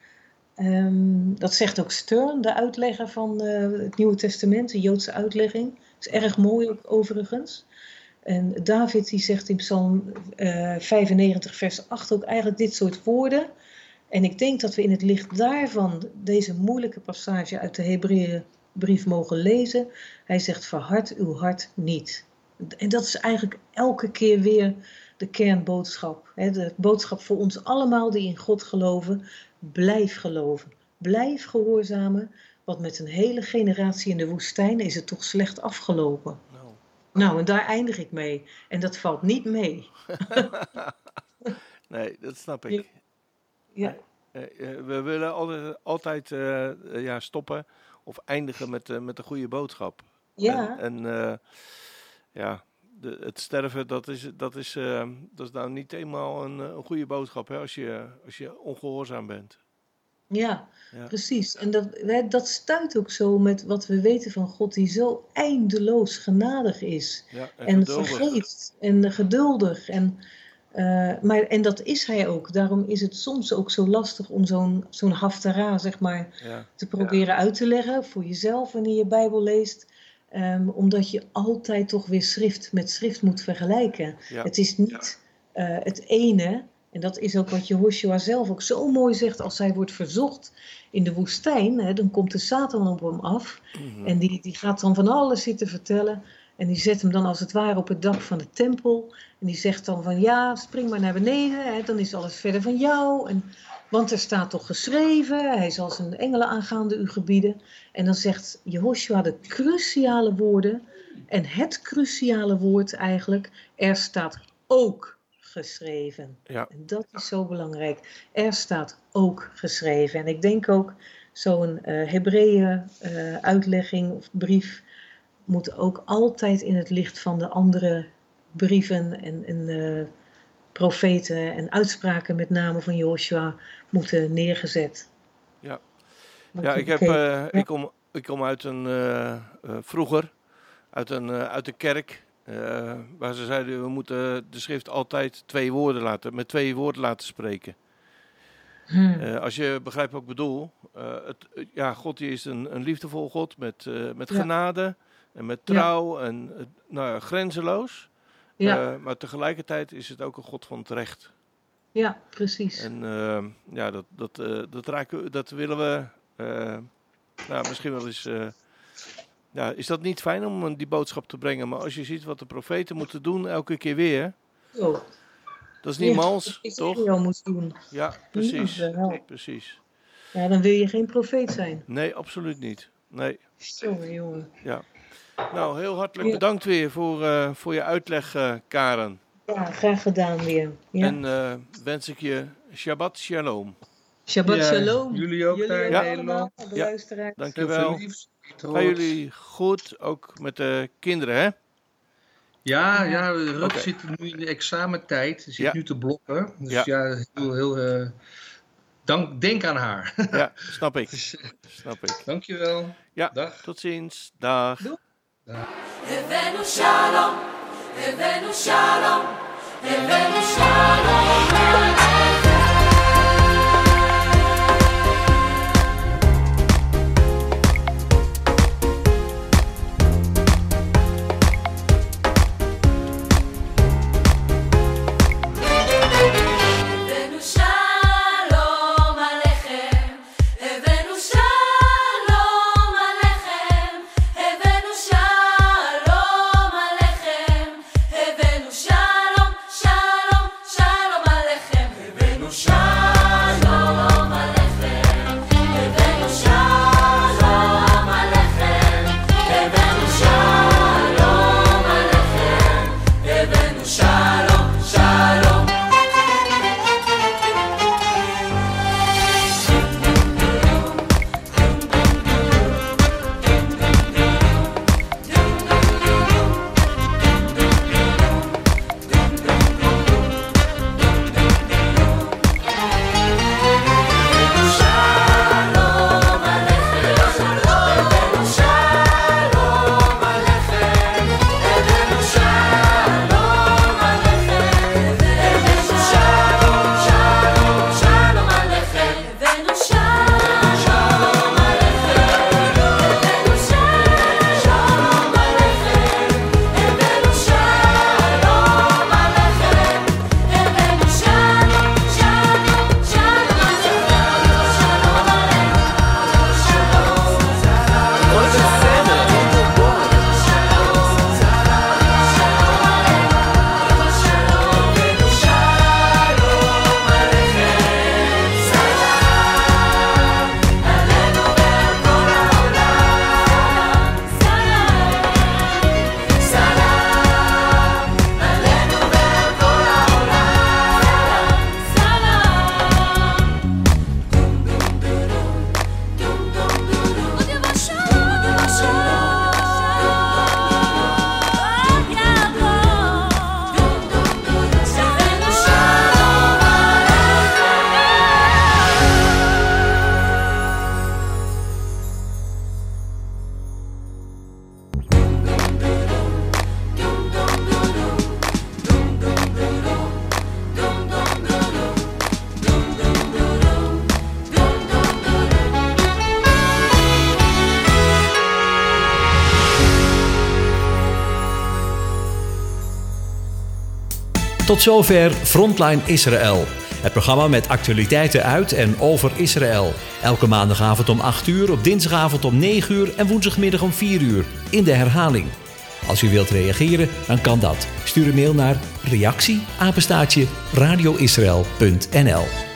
Ehm, dat zegt ook Stern, de uitlegger van eh, het Nieuwe Testament, de Joodse uitlegging. is erg mooi ook overigens. En David die zegt in Psalm eh, 95 vers 8 ook eigenlijk dit soort woorden. En ik denk dat we in het licht daarvan deze moeilijke passage uit de Hebreeënbrief mogen lezen. Hij zegt: verhard uw hart niet. En dat is eigenlijk elke keer weer de kernboodschap. hè, De boodschap voor ons allemaal die in God geloven. Blijf geloven. Blijf gehoorzamen. Want met een hele generatie in de woestijn is het toch slecht afgelopen. Nou, Nou, en daar eindig ik mee. En dat valt niet mee. nee, dat snap ik. Ja, Eh, eh, we willen altijd, altijd eh, ja, stoppen of eindigen met, eh, met een goede boodschap. ja, En, en ja, de, het sterven, dat is, dat, is, eh, dat is nou niet eenmaal een, eh, een goede boodschap hè, als, je, als je ongehoorzaam bent. ja, Ja. precies. En dat, dat stuit ook zo met wat we weten van God, die zo eindeloos genadig is. Ja, en, vergeeft en geduldig. En, eh, maar, en dat is hij ook. Daarom is het soms ook zo lastig om zo'n zo'n haftara, zeg maar, Ja, te proberen uit te leggen voor jezelf wanneer je Bijbel leest. Ehm, omdat je altijd toch weer schrift met schrift moet vergelijken. ja, Het is niet eh, het ene, en dat is ook wat Jehoshua zelf ook zo mooi zegt als hij wordt verzocht in de woestijn. Hè, dan komt de Satan op hem af mhm. en die, die gaat dan van alles zitten vertellen. En die zet hem dan als het ware op het dak van de tempel. En die zegt dan van ja, spring maar naar beneden, hè, dan is alles verder van jou. En, want er staat toch geschreven, hij zal zijn engelen aangaande u gebieden. En dan zegt Jehoshua de cruciale woorden. En het cruciale woord eigenlijk, er staat ook geschreven. ja, En dat is zo belangrijk. Er staat ook geschreven. En ik denk ook zo'n eh Hebreeën eh, uitlegging of brief moet ook altijd in het licht van de andere brieven en, en eh, profeten en uitspraken, met name van Joshua, moeten neergezet. Ja. Ja ik, heb, eh, ik, kom, ik kom uit een, eh, eh, vroeger, uit, een, uit de kerk, waar ze zeiden we moeten de schrift altijd twee woorden laten, met twee woorden laten spreken. hm, Eh, als je begrijpt wat ik bedoel, het, ja, God die is een, een liefdevol God met, met Ja. genade en met Ja. trouw en nou ja, grenzeloos. Ja, Eh, maar tegelijkertijd is het ook een God van het recht. ja, precies. En eh, ja, dat, dat, eh, dat, raken, dat willen we. eh, nou, misschien wel eens. ja, is dat niet fijn om die boodschap te brengen? Maar als je ziet wat de profeten moeten doen elke keer weer. Zo, Dat is niet Ja, mals, toch? jou moet doen. Ja, precies. wel. Precies. Ja, dan wil je geen profeet zijn. Nee, absoluut niet. Nee. Sorry, jongen. Nou, heel hartelijk Ja. bedankt weer voor, eh, voor je uitleg, eh, Karen. Ja, graag gedaan weer. Ja. En eh, wens ik je Shabbat Shalom. Shabbat Ja, shalom. jullie ook daar in allemaal, Nederland. de Ja. Dankjewel. Gaan jullie goed, ook met de kinderen, hè? Ja, ja, Rut Oké. zit nu in de examentijd. Ze zit Ja. nu te blokken. Dus Ja. ja, heel, heel eh, dank, denk aan haar. Ja, snap ik. Dus, Snap ik. dankjewel. Ja. Dag. Tot ziens. Dag. הבאנו שלום, הבאנו שלום, הבאנו שלום Zover Frontline Israël. Het programma met actualiteiten uit en over Israël. Elke maandagavond om 8 uur, op dinsdagavond om 9 uur en woensdagmiddag om 4 uur. In de herhaling. Als u wilt reageren, dan kan dat. Stuur een mail naar reactie radioisrael.nl